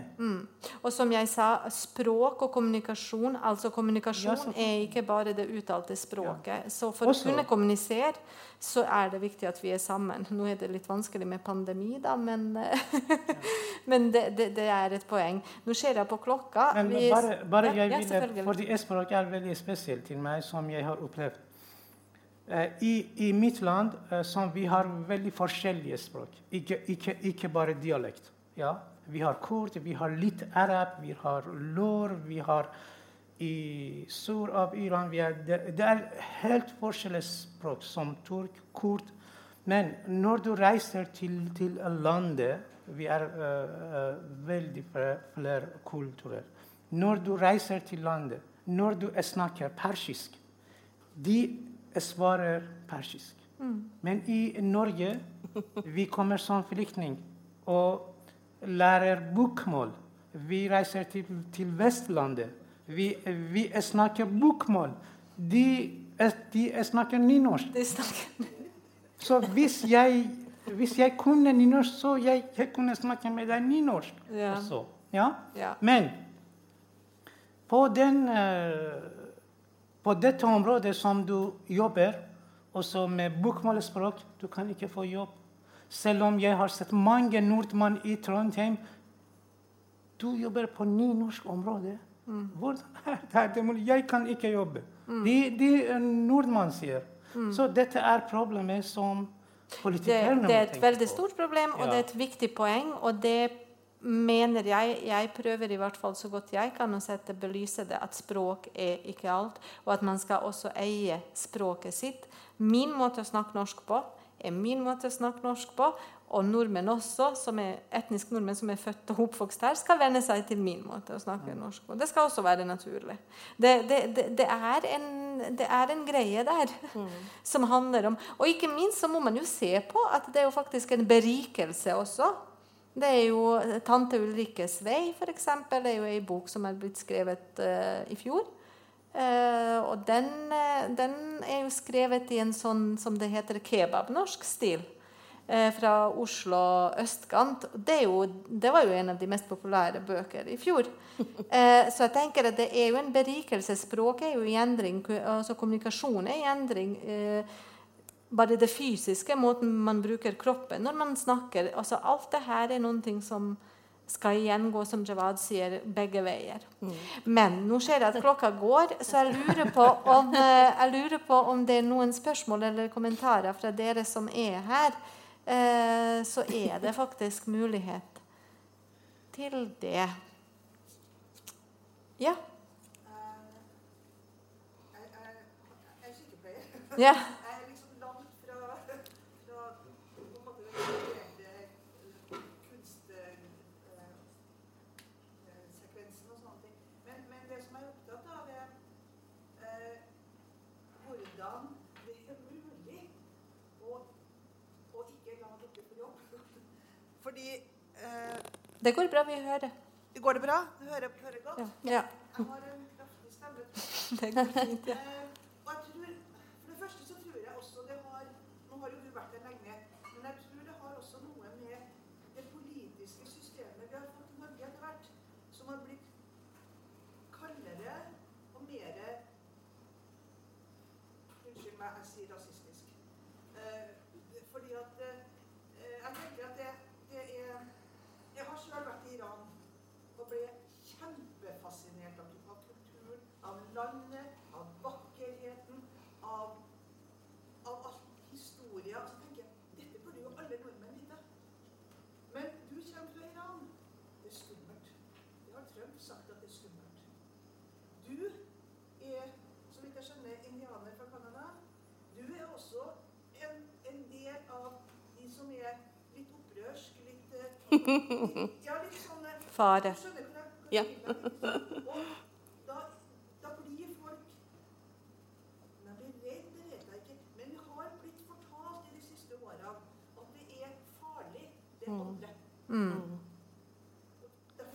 Og som jeg sa, språk og kommunikasjon Altså kommunikasjon Ja, er ikke bare det uttalte språket. Så for Også- å kunne kommunisere, så er det viktig at vi er sammen. Nå er det litt vanskelig med pandemi, da, men, men det, det, det er et poeng. Nå ser jeg på klokka. Men Vi- bare, bare Ja, jeg ja, vil, fordi språk er veldig spesielt til meg, som jeg har opplevd. Eh, I, I mitt land eh, som vi har veldig forskjellige språk, ikke, ikke, ikke bare dialekt. Ja? Vi har kurd, vi har litt arab, vi har lår, vi har i sør av Iran er, det, det er helt forskjellige språk, som turk, kurd. Men når du reiser til, til landet Vi er uh, uh, veldig flerkulturelle. Når du reiser til landet, når du snakker persisk de svarer persisk. Men i Norge vi kommer som flyktning og lærer bokmål. Vi reiser til, til Vestlandet. Vi, vi snakker bokmål. De, de snakker nynorsk. Så hvis jeg, hvis jeg kunne nynorsk, så jeg, jeg kunne snakke med deg nynorsk Ja. også. Ja? Ja. Men på, den, eh, på dette området som du jobber, også med bokmålsspråk, du kan ikke få jobb. Selv om jeg har sett mange nordmenn i Trondheim. Du jobber på nynorsk område. Hvordan er det mulig? Jeg kan ikke jobbe. De, de eh, nordmenn sier. Så dette er problemet som Politikerne må tenke på. det er et veldig stort problem, og Ja. det er et viktig poeng. Og det mener jeg Jeg prøver i hvert fall så godt jeg kan å sette belyse det at språk er ikke alt, og at man skal også eie språket sitt. Min måte å snakke norsk på er min måte å snakke norsk på. Og nordmenn også, som er etnisk nordmenn som er født og oppvokst her, skal venne seg til min måte å snakke norsk på. Det skal også være naturlig. Det, det, det, det, er, en, det er en greie der som handler om Og ikke minst så må man jo se på at det er jo faktisk en berikelse også. Det er jo Tante Ulrikkes vei, f.eks. Det er jo ei bok som er blitt skrevet uh, i fjor. Uh, og den, uh, den er jo skrevet i en sånn som det heter kebabnorsk stil. eh, fra Oslo østkant. Det, jo, det var jo en av de mest populære bøker i fjor. Eh, så jeg tenker at det er jo en berikelse. Språket er jo i endring. altså Kommunikasjon er i endring. Eh, bare det fysiske, måten man bruker kroppen når man snakker. altså Alt det her er noen ting som skal igjen gå, som Jawad sier, begge veier. Men nå ser jeg at klokka går, så jeg lurer, på om, eh, jeg lurer på om det er noen spørsmål eller kommentarer fra dere som er her. Eh, Så er det faktisk mulighet til det. Ja. Er ja. Jeg er liksom langt fra, fra på en måte den konkrete kunstsekvensen og sånne ting. Men, men det som jeg er opptatt av, er eh, hvordan det er mulig å, å ikke la dere få jobb. Fordi eh, Det går bra, vi hører. Går det bra? Du hører, hører godt? Ja. ja. Jeg har en kraftig stemme. Det går fint. Ja. Eh, og jeg tror, for det første så tror jeg også det har Nå har jo du vært der lenge, men jeg tror det har også noe med det politiske systemet vi har fått i Norge etter hvert, som har blitt kaldere og mer Unnskyld meg, jeg sier rasistisk. Eh, fordi at eh, Jeg tenker at det, det er Jeg har selv vært i Iran og ble kjempefascinert av, av kulturen, av landet, av vakkerheten, av, av alt historia. Og så tenker jeg dette burde jo alle nordmenn vite. Men du kommer fra Iran. Det er skummelt. Det har Trump sagt at det er skummelt. Du er, så vidt jeg skjønner, indianer fra Canada. Du er også en, en del av de som er litt opprørsk, litt eh, Ja, litt sånn eh, Fare. du skjønner hvor jeg- hvor Ja. jeg vil hen. Og da, da blir folk Men jeg blir redd, det vet jeg ikke. Men det har blitt fortalt i de siste årene at det er farlig, det andre. Mm.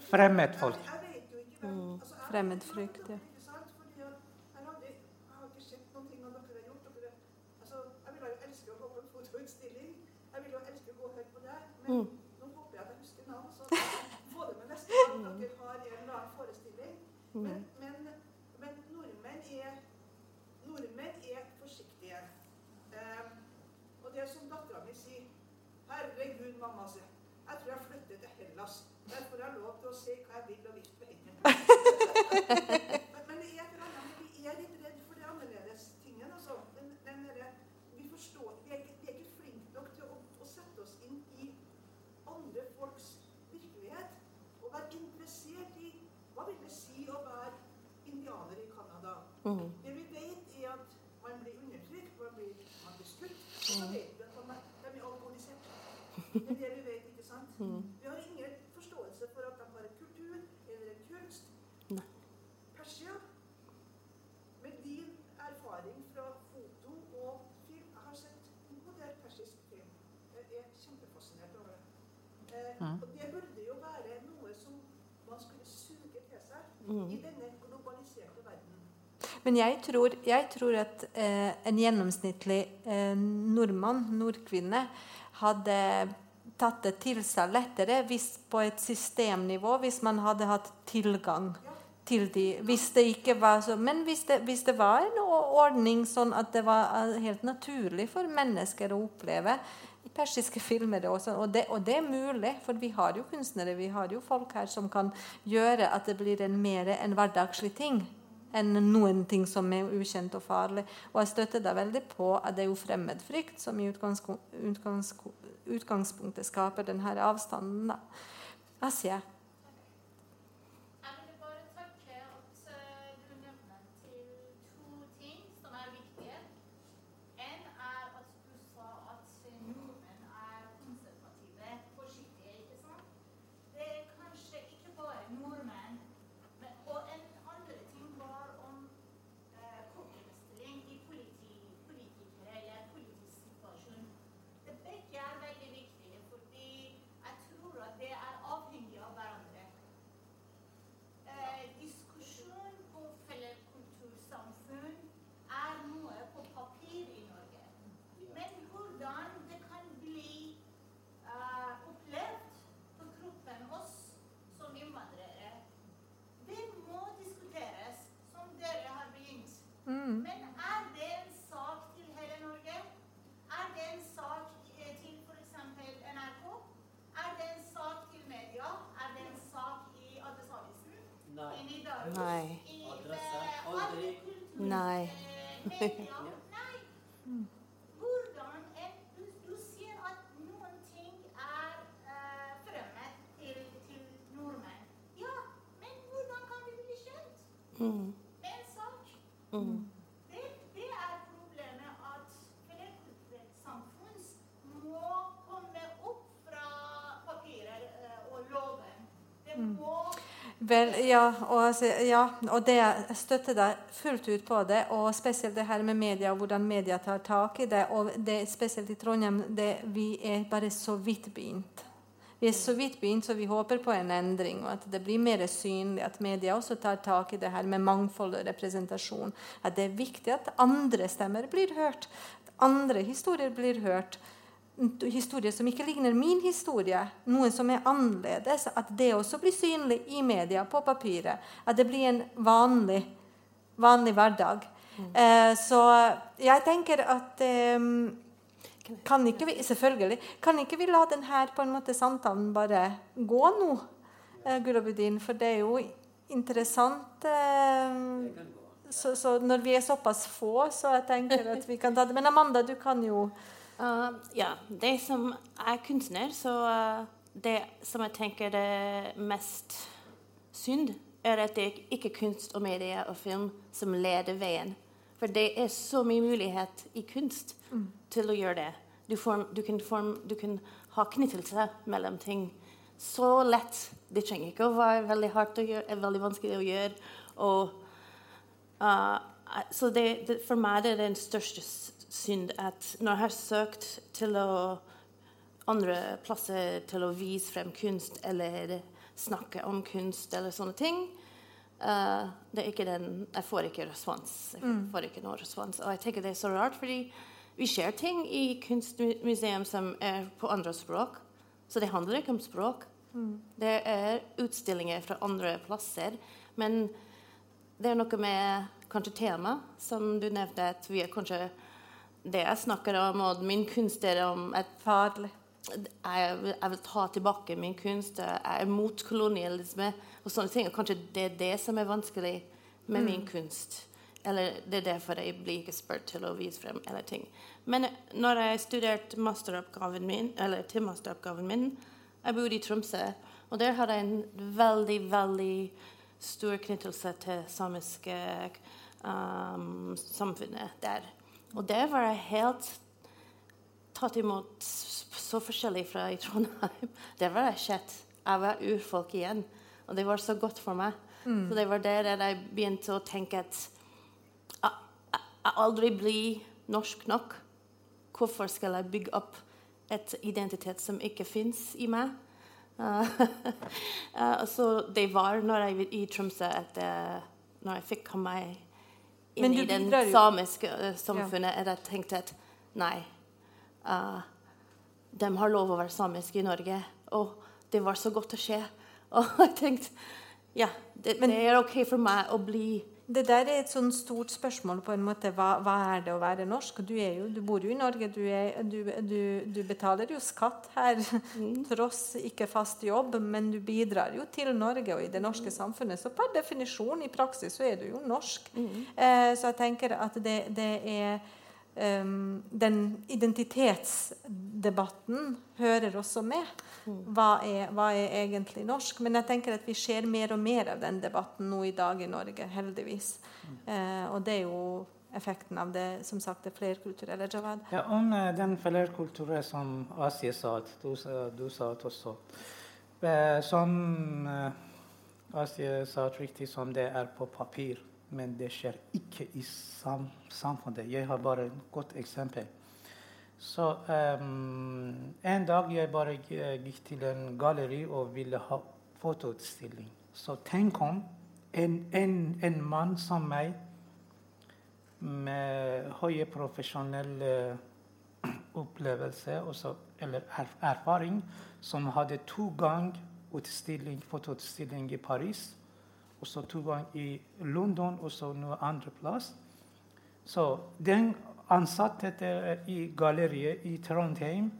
fremmed Fremmedfolk. Hvem altså, jeg- Fremmedfrykt, ja. Ikke Men, men, men nordmenn er Nordmenn er forsiktige. Eh, og det er som dattera mi sier Herregud, mamma, sier jeg tror jeg flytter til Hellas. Der får jeg lov til å se hva jeg vil og vil med hendene. men, men det er et eller annet med vi er litt redd for det annerledes tingen. Altså. Den, den derre- vi forstår vi er, ikke, vi er ikke flinke nok til å, å sette oss inn i andre folks virkelighet. Og være interessert i hva vil det si å være indianer i Canada. Mm. Det vi vet, er at man blir undertrykt, man blir, man blir skutt. Og så vet vi at man de er alkoholisert. Det er det vi vet, ikke sant? Vi har ingen forståelse for at de har en kultur eller en kunst. Persia, med din erfaring fra foto og film Jeg har sett en god del persisk film. Jeg er kjempefascinert over det. Eh, og det burde jo være noe som man skulle suge til seg i verden. Men jeg tror, jeg tror at eh, en gjennomsnittlig eh, nordmann, nordkvinne, hadde tatt det til seg lettere hvis på et systemnivå, hvis man hadde hatt tilgang til de hvis det ikke var så, Men hvis det, hvis det var en ordning sånn at det var eh, helt naturlig for mennesker å oppleve i persiske filmer også, og det, og det er mulig, for vi har jo kunstnere, vi har jo folk her som kan gjøre at det blir en mer en hverdagslig ting. Enn noen ting som er ukjent og farlig. Og jeg støtter deg veldig på at det er jo fremmedfrykt som i utgangspunktet skaper denne avstanden. Da. Jeg Jeg ville bare takke at eh, du nevner til to ting som er viktige. En er at du sa at nordmenn er konservative, forsiktige, ikke sant? Det er kanskje ikke bare nordmenn. Men, og en andre ting var om eh, problemstilling i politi, politikere eller politisk situasjon. Det begge er veldig viktige, fordi jeg tror at det er avhengig av hverandre. Eh, diskusjon på felleskultursamfunn er noe på papir i Norge. Men hvordan det kan bli eh, opplevd på kroppen oss som innvandrere, det må diskuteres, som dere har begynt. Men er det en sak til hele Norge? Er det en sak eh, til f.eks. NRK? Er det en sak til media? Er det en sak i Adresseavisen? Nei. I Nidaros? Nei. I Adresse? eh, Aldri. alle kultur- Nei. eh, media? Nei. Hvordan en, du, du sier at noen ting er eh, fremmed til, til nordmenn. Ja, men hvordan kan vi bli kjent Mm. med en sak? Mm. Det, det er problemet at flerkulturelt samfunn må komme opp fra papirer eh, og loven. Det må Vel, ja, og, ja, og det, jeg støtter deg fullt ut på det. Og spesielt det her med media, og hvordan media tar tak i det. Og det, spesielt i Trondheim, det, vi er bare så vidt begynt. Vi er så vidt begynt, så vi håper på en endring, og at det blir mer synlig. At media også tar tak i det her med mangfold og representasjon. At det er viktig at andre stemmer blir hørt. At andre historier blir hørt historier som ikke ligner min historie, noe som er annerledes, at det også blir synlig i media, på papiret. At det blir en vanlig, vanlig hverdag. Eh, så jeg tenker at eh, kan ikke vi, Selvfølgelig. Kan ikke vi la denne på en måte samtalen bare gå nå, eh, Gulabudin? For det er jo interessant. Eh, så, så når vi er såpass få, så jeg tenker at vi kan ta det. Men Amanda, du kan jo Uh, ja, det som er kunstner, så uh, det som jeg tenker det mest synd, er at det ikke er kunst og media og film som leder veien. For det er så mye mulighet i kunst til å gjøre det. Du, form, du, kan form, du kan ha knyttelse mellom ting så lett. Det trenger ikke å være veldig hardt å gjøre, er veldig vanskelig å gjøre. Og, uh, så det, det, for meg det er den største synd at når jeg har søkt til å andre plasser til å vise frem kunst eller snakke om kunst eller sånne ting uh, det er ikke den, Jeg får ikke respons. Jeg får ikke noe respons. Og jeg tenker det er så rart, fordi vi ser ting i kunstmuseum som er på andre språk. Så det handler ikke om språk. Det er utstillinger fra andre plasser. Men det er noe med kanskje tema, som du nevnte, at vi er kanskje det jeg snakker om, og min kunst er om et Farlig. jeg, jeg vil ta tilbake min kunst. Jeg er mot kolonialisme og sånne ting. Og kanskje det er det som er vanskelig med min kunst. Eller det er derfor jeg blir ikke spurt til å vise frem eller ting. Men når jeg studerte masteroppgaven min, eller til masteroppgaven min Jeg bodde i Tromsø, og der hadde jeg en veldig, veldig stor knyttelse til samiske um, samfunnet der. Og det var jeg helt tatt imot så forskjellig fra i Trondheim. Det var jeg sett. Jeg var urfolk igjen. Og det var så godt for meg. Så det var der jeg begynte å tenke at jeg, jeg, jeg aldri blir norsk nok. Hvorfor skal jeg bygge opp et identitet som ikke fins i meg? Uh, uh, så det var når jeg i Tromsø at uh, når jeg fikk komme meg inn i den samiske uh, samfunnet, at jeg tenkte at nei uh, De har lov å være samiske i Norge. Og det var så godt å skje. Og jeg tenkte ja, det, Men- det er OK for meg å bli Det der er et sånn stort spørsmål. på en måte. Hva, hva er det å være norsk? Du, er jo, du bor jo i Norge, du, er, du, du, du betaler jo skatt her, tross ikke fast jobb, men du bidrar jo til Norge og i det norske samfunnet. Så per definisjon, i praksis, så er du jo norsk. Eh, så jeg tenker at det, det er Den identitetsdebatten hører også med. Hva er, hva er egentlig norsk? Men jeg tenker at vi ser mer og mer av den debatten nå i dag i Norge, heldigvis. Eh, og det er jo effekten av det som sagt, det flerkulturelle. Javad. Ja, om eh, den flerkulturen som Asie sa, du, du sa det også. Eh, Som Asie sa riktig, som det er på papir, men det skjer ikke i sam samfunnet. Jeg har bare et godt eksempel. Så um, En dag jeg bare gikk til en galleri og ville ha fotoutstilling. Så tenk om en, en, en mann som meg med høye profesjonelle opplevelse også, eller er, erfaring, som hadde to ganger fotoutstilling i Paris, og så to ganger i London og så noe andre plass. Så den ansatte der i galleriet i Trondheim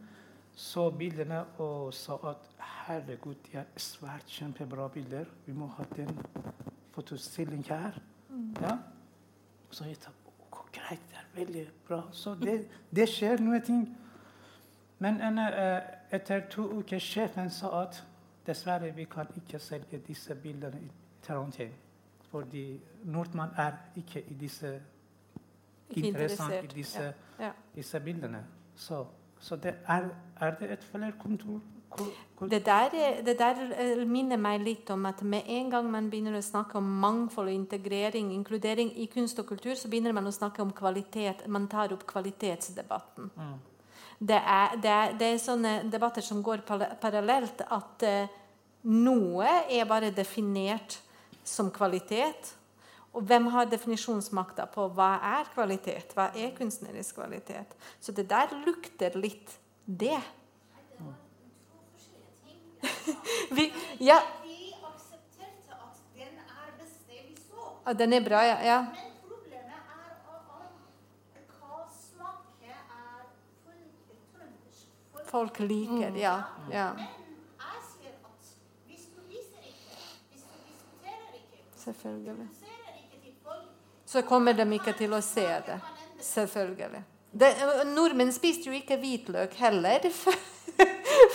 så bildene og sa at herregud, de er svært kjempebra bilder. Vi må ha den fotostilling her. Ja. Så jeg tenkte greit, det er veldig bra. Så det, det skjer noe ting. Men en, eh, etter to uker sjefen sa at dessverre vi kan ikke selge disse bildene i Trondheim. Fordi nordmann er ikke i disse Ikke interessant i disse, Ja. disse bildene. Så, så det er, er det et flerkontor? Ko- ko- Det der, er- det der eh, minner meg litt om at med en gang man begynner å snakke om mangfold og integrering, inkludering i kunst og kultur, så begynner man å snakke om kvalitet. Man tar opp kvalitetsdebatten. Det, er, det, er, det er sånne debatter som går parallelt, at eh, noe er bare definert som kvalitet. Og hvem har definisjonsmakta på hva er kvalitet? Hva er kunstnerisk kvalitet? Så det der lukter litt det. Vi, ja, at den er bra, ja. ja. Men. Folk- Folk liker Ja. ja. Men jeg sier at hvis du viser ikke, hvis du diskuterer ikke, Selvfølgelig. Så kommer de ikke til å se det. Selvfølgelig. Det, nordmenn spiste jo ikke hvitløk heller før,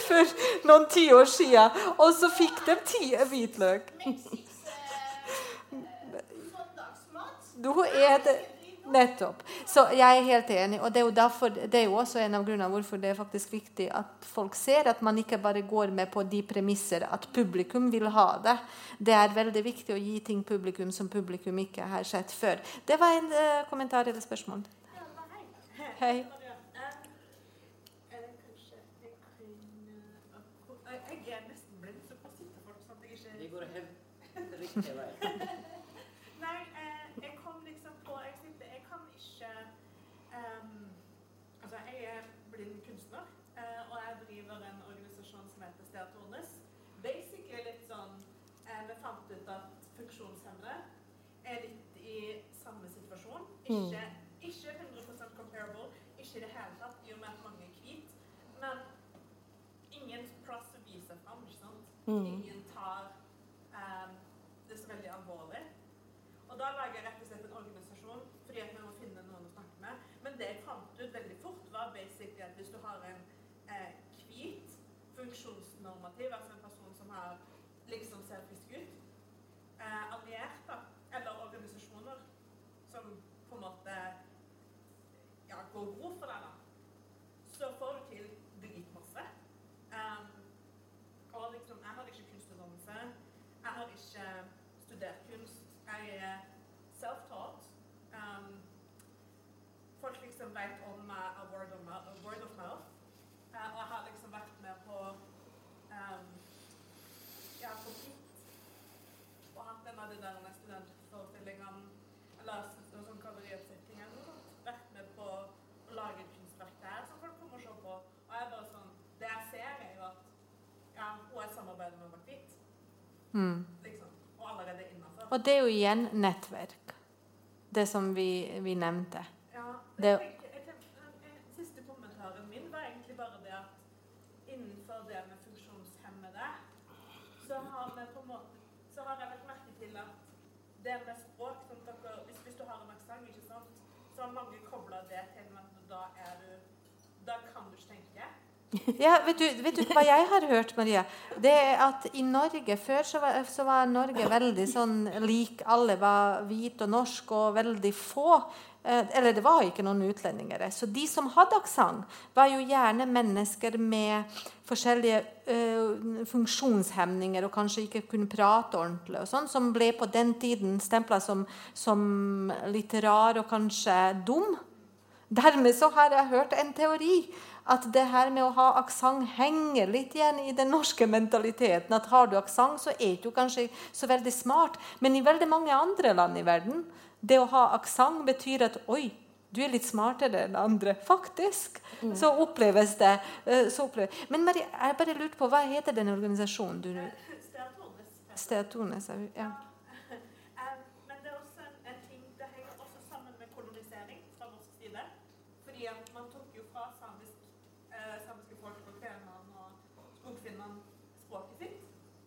for noen tiår siden. Og så fikk de ti hvitløk. Eh, Da er det Nettopp. Så jeg er helt enig. Og det er, jo derfor, det er jo også en av grunnene hvorfor det er faktisk viktig at folk ser at man ikke bare går med på de premisser at publikum vil ha det. Det er veldig viktig å gi ting publikum som publikum ikke har sett før. Det var en uh, kommentar eller spørsmål. Hei. Jeg er nesten blind, så på sitte folk sånn at jeg ikke Det går helt riktig vei. Nei, eh, jeg kom liksom på Jeg sitter Jeg kan ikke ehm, Altså, jeg er blind kunstner, eh, og jeg driver en organisasjon som heter Stea Tornes. Basically litt sånn eh, Vi fant ut at funksjonshemmede er litt i samme situasjon. Ikke, ikke 100 comparable, ikke i det hele tatt, i og med at mange er hvite. Men ingen plass å vise fram, ikke sant? Ingen tar ehm, det så veldig alvorlig. Og da lager jeg rett og slett en organisasjon fordi at vi må finne noen å snakke med. Men det jeg fant ut veldig fort, var basically at hvis du har en eh, hvit funksjonsnormativ, altså en person som har liksom ser frisk ut, eh, alliert da, eller organisasjoner som på en måte ja, går god for deg, da, så får du til dritmasse. Um, og liksom, jeg har ikke kunstutdannelse. Jeg har ikke studert kunst. Jeg er self-taught. Um, liksom om uh, word of mouth. Word of mouth. Uh, og jeg har liksom vært med på um, ja, på KIT og hatt en av de der studentforestillingene eller sånn kavallerioppsetning eller noe sånt. Vært med på å lage et kunstverk der som folk kommer og ser på. Og jeg bare sånn Det jeg ser, er jo at ja, hun er samarbeidet med å. Mm. Liksom. Og allerede innafor. Og det er jo igjen nettverk. Det som vi, vi nevnte. Ja, det, Det- jeg tenker, jeg tenker, den en- siste kommentaren min var egentlig bare det at innenfor det med funksjonshemmede, så har vi på en måte så har jeg lagt merke til at det med språk som dere, hvis, hvis du har en aksent, ikke sant, så har mange kobla det til at da er du Da kan du ikke tenke. Ja, vet du, vet du hva jeg har hørt, Maria? Det er at i Norge Før så var, så var Norge veldig sånn lik. Alle var hvite og norske, og veldig få eh, Eller det var ikke noen utlendinger. Så de som hadde aksent, var jo gjerne mennesker med forskjellige eh, funksjonshemninger og kanskje ikke kunne prate ordentlig, og sånn, som ble på den tiden stempla som, som litt rar og kanskje dum. Dermed så har jeg hørt en teori at det her med å ha aksent henger litt igjen i den norske mentaliteten. At har du aksent, så er du kanskje så veldig smart. Men i veldig mange andre land i verden, det å ha aksent betyr at oi, du er litt smartere enn andre. Faktisk. Så oppleves det. eh, Så oppleves. Men Marie, jeg bare lurte på, hva heter den organisasjonen du Steatones. Steatones? Ja. Eh, Men det er også en, en ting Det henger også sammen med kolonisering fra norsk side. Fordi at man tok jo fra samisk, eh, samiske folk og kvenene og skogfinnene språket sitt.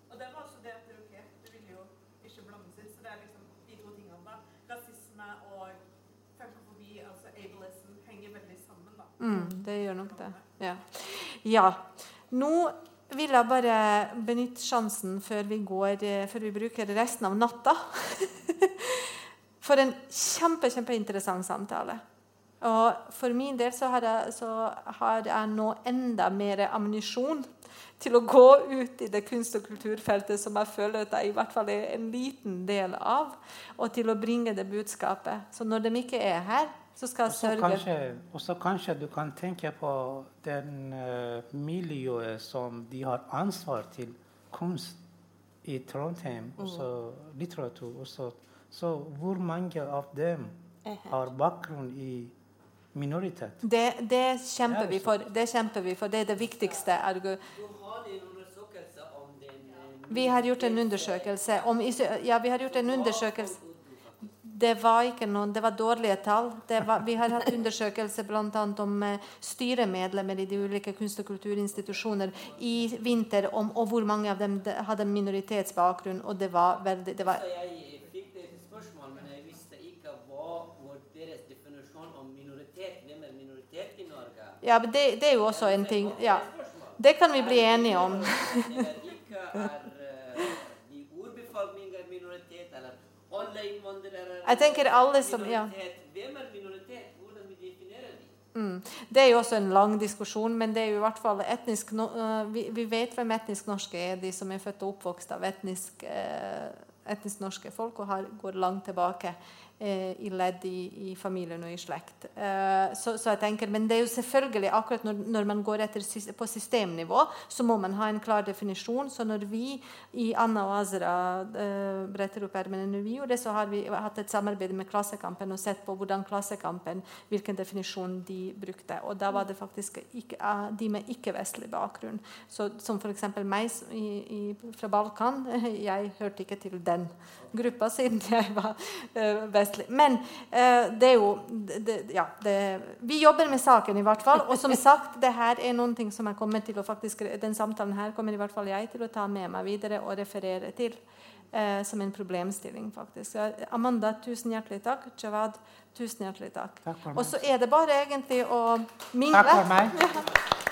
Og det var også det at ok, du vil jo ikke blandes inn. Så det er liksom de to tingene da. Rasisme og funkofobi, altså ableism, henger veldig sammen, da. Mm, det gjør nok det. Ja. ja. Nå vil jeg bare benytte sjansen før vi, går, eh, før vi bruker resten av natta for en kjempe, kjempeinteressant samtale. Og for min del så har, jeg, så har jeg nå enda mer ammunisjon til å gå ut i det kunst- og kulturfeltet som jeg føler at jeg i hvert fall er en liten del av, og til å bringe det budskapet. Så når de ikke er her, så skal jeg sørge kanskje, Også kanskje du kan tenke på den uh, miljøet som de har ansvar til kunst i Trondheim, mm. også litteratur. Også. Så hvor mange av dem har bakgrunn i minoritet? Det, det kjemper vi for. Det kjemper vi for. Det er det viktigste. eh, Vi har gjort en undersøkelse om Ja, vi har gjort en undersøkelse Det var ikke noen, det var dårlige tall. Det var, vi har hatt undersøkelser bl.a. om eh, styremedlemmer i de ulike kunst- og kulturinstitusjoner i vinter, om, og hvor mange av dem hadde minoritetsbakgrunn. Og det var veldig det var, jeg fikk det spørsmål, men jeg visste ikke hva var deres definisjon om minoritet. Hvem er minoritet i Norge? Ja, men det, det er jo også en ting Ja, det kan vi bli enige om. Ikke er eh, de urbefolkning er minoritet, eller alle innvandrere er Jeg tenker alle som- ja. Mm. Det er jo også en lang diskusjon, men det er jo i hvert fall etnisk øh, vi, vi vet hvem etnisk norske er, de som er født og oppvokst av etnisk, eh, etnisk norske folk og har, går langt tilbake. eh, i ledd i, i familien og i slekt. Uh, så, så jeg tenker, Men det er jo selvfølgelig akkurat når, når man går etter på systemnivå, så må man ha en klar definisjon. Så når vi i Anna og Azra uh, bretter opp ermene når vi gjorde det, så har vi hatt et samarbeid med Klassekampen og sett på hvordan Klassekampen, hvilken definisjon de brukte. Og da var det faktisk ikke, uh, de med ikke-vestlig bakgrunn. Så, som f.eks. meg i, i, fra Balkan. Jeg hørte ikke til den gruppa siden jeg var eh, vestlig. Men eh, det er jo det, ja, det, Vi jobber med saken i hvert fall. Og som sagt, det her er noen ting som jeg kommer til å faktisk, den samtalen her kommer i hvert fall jeg til å ta med meg videre og referere til. Eh, som en problemstilling, faktisk. Ja, Amanda, tusen hjertelig takk. Jawad, tusen hjertelig takk. Takk Og så er det bare egentlig å mingle. Takk for meg.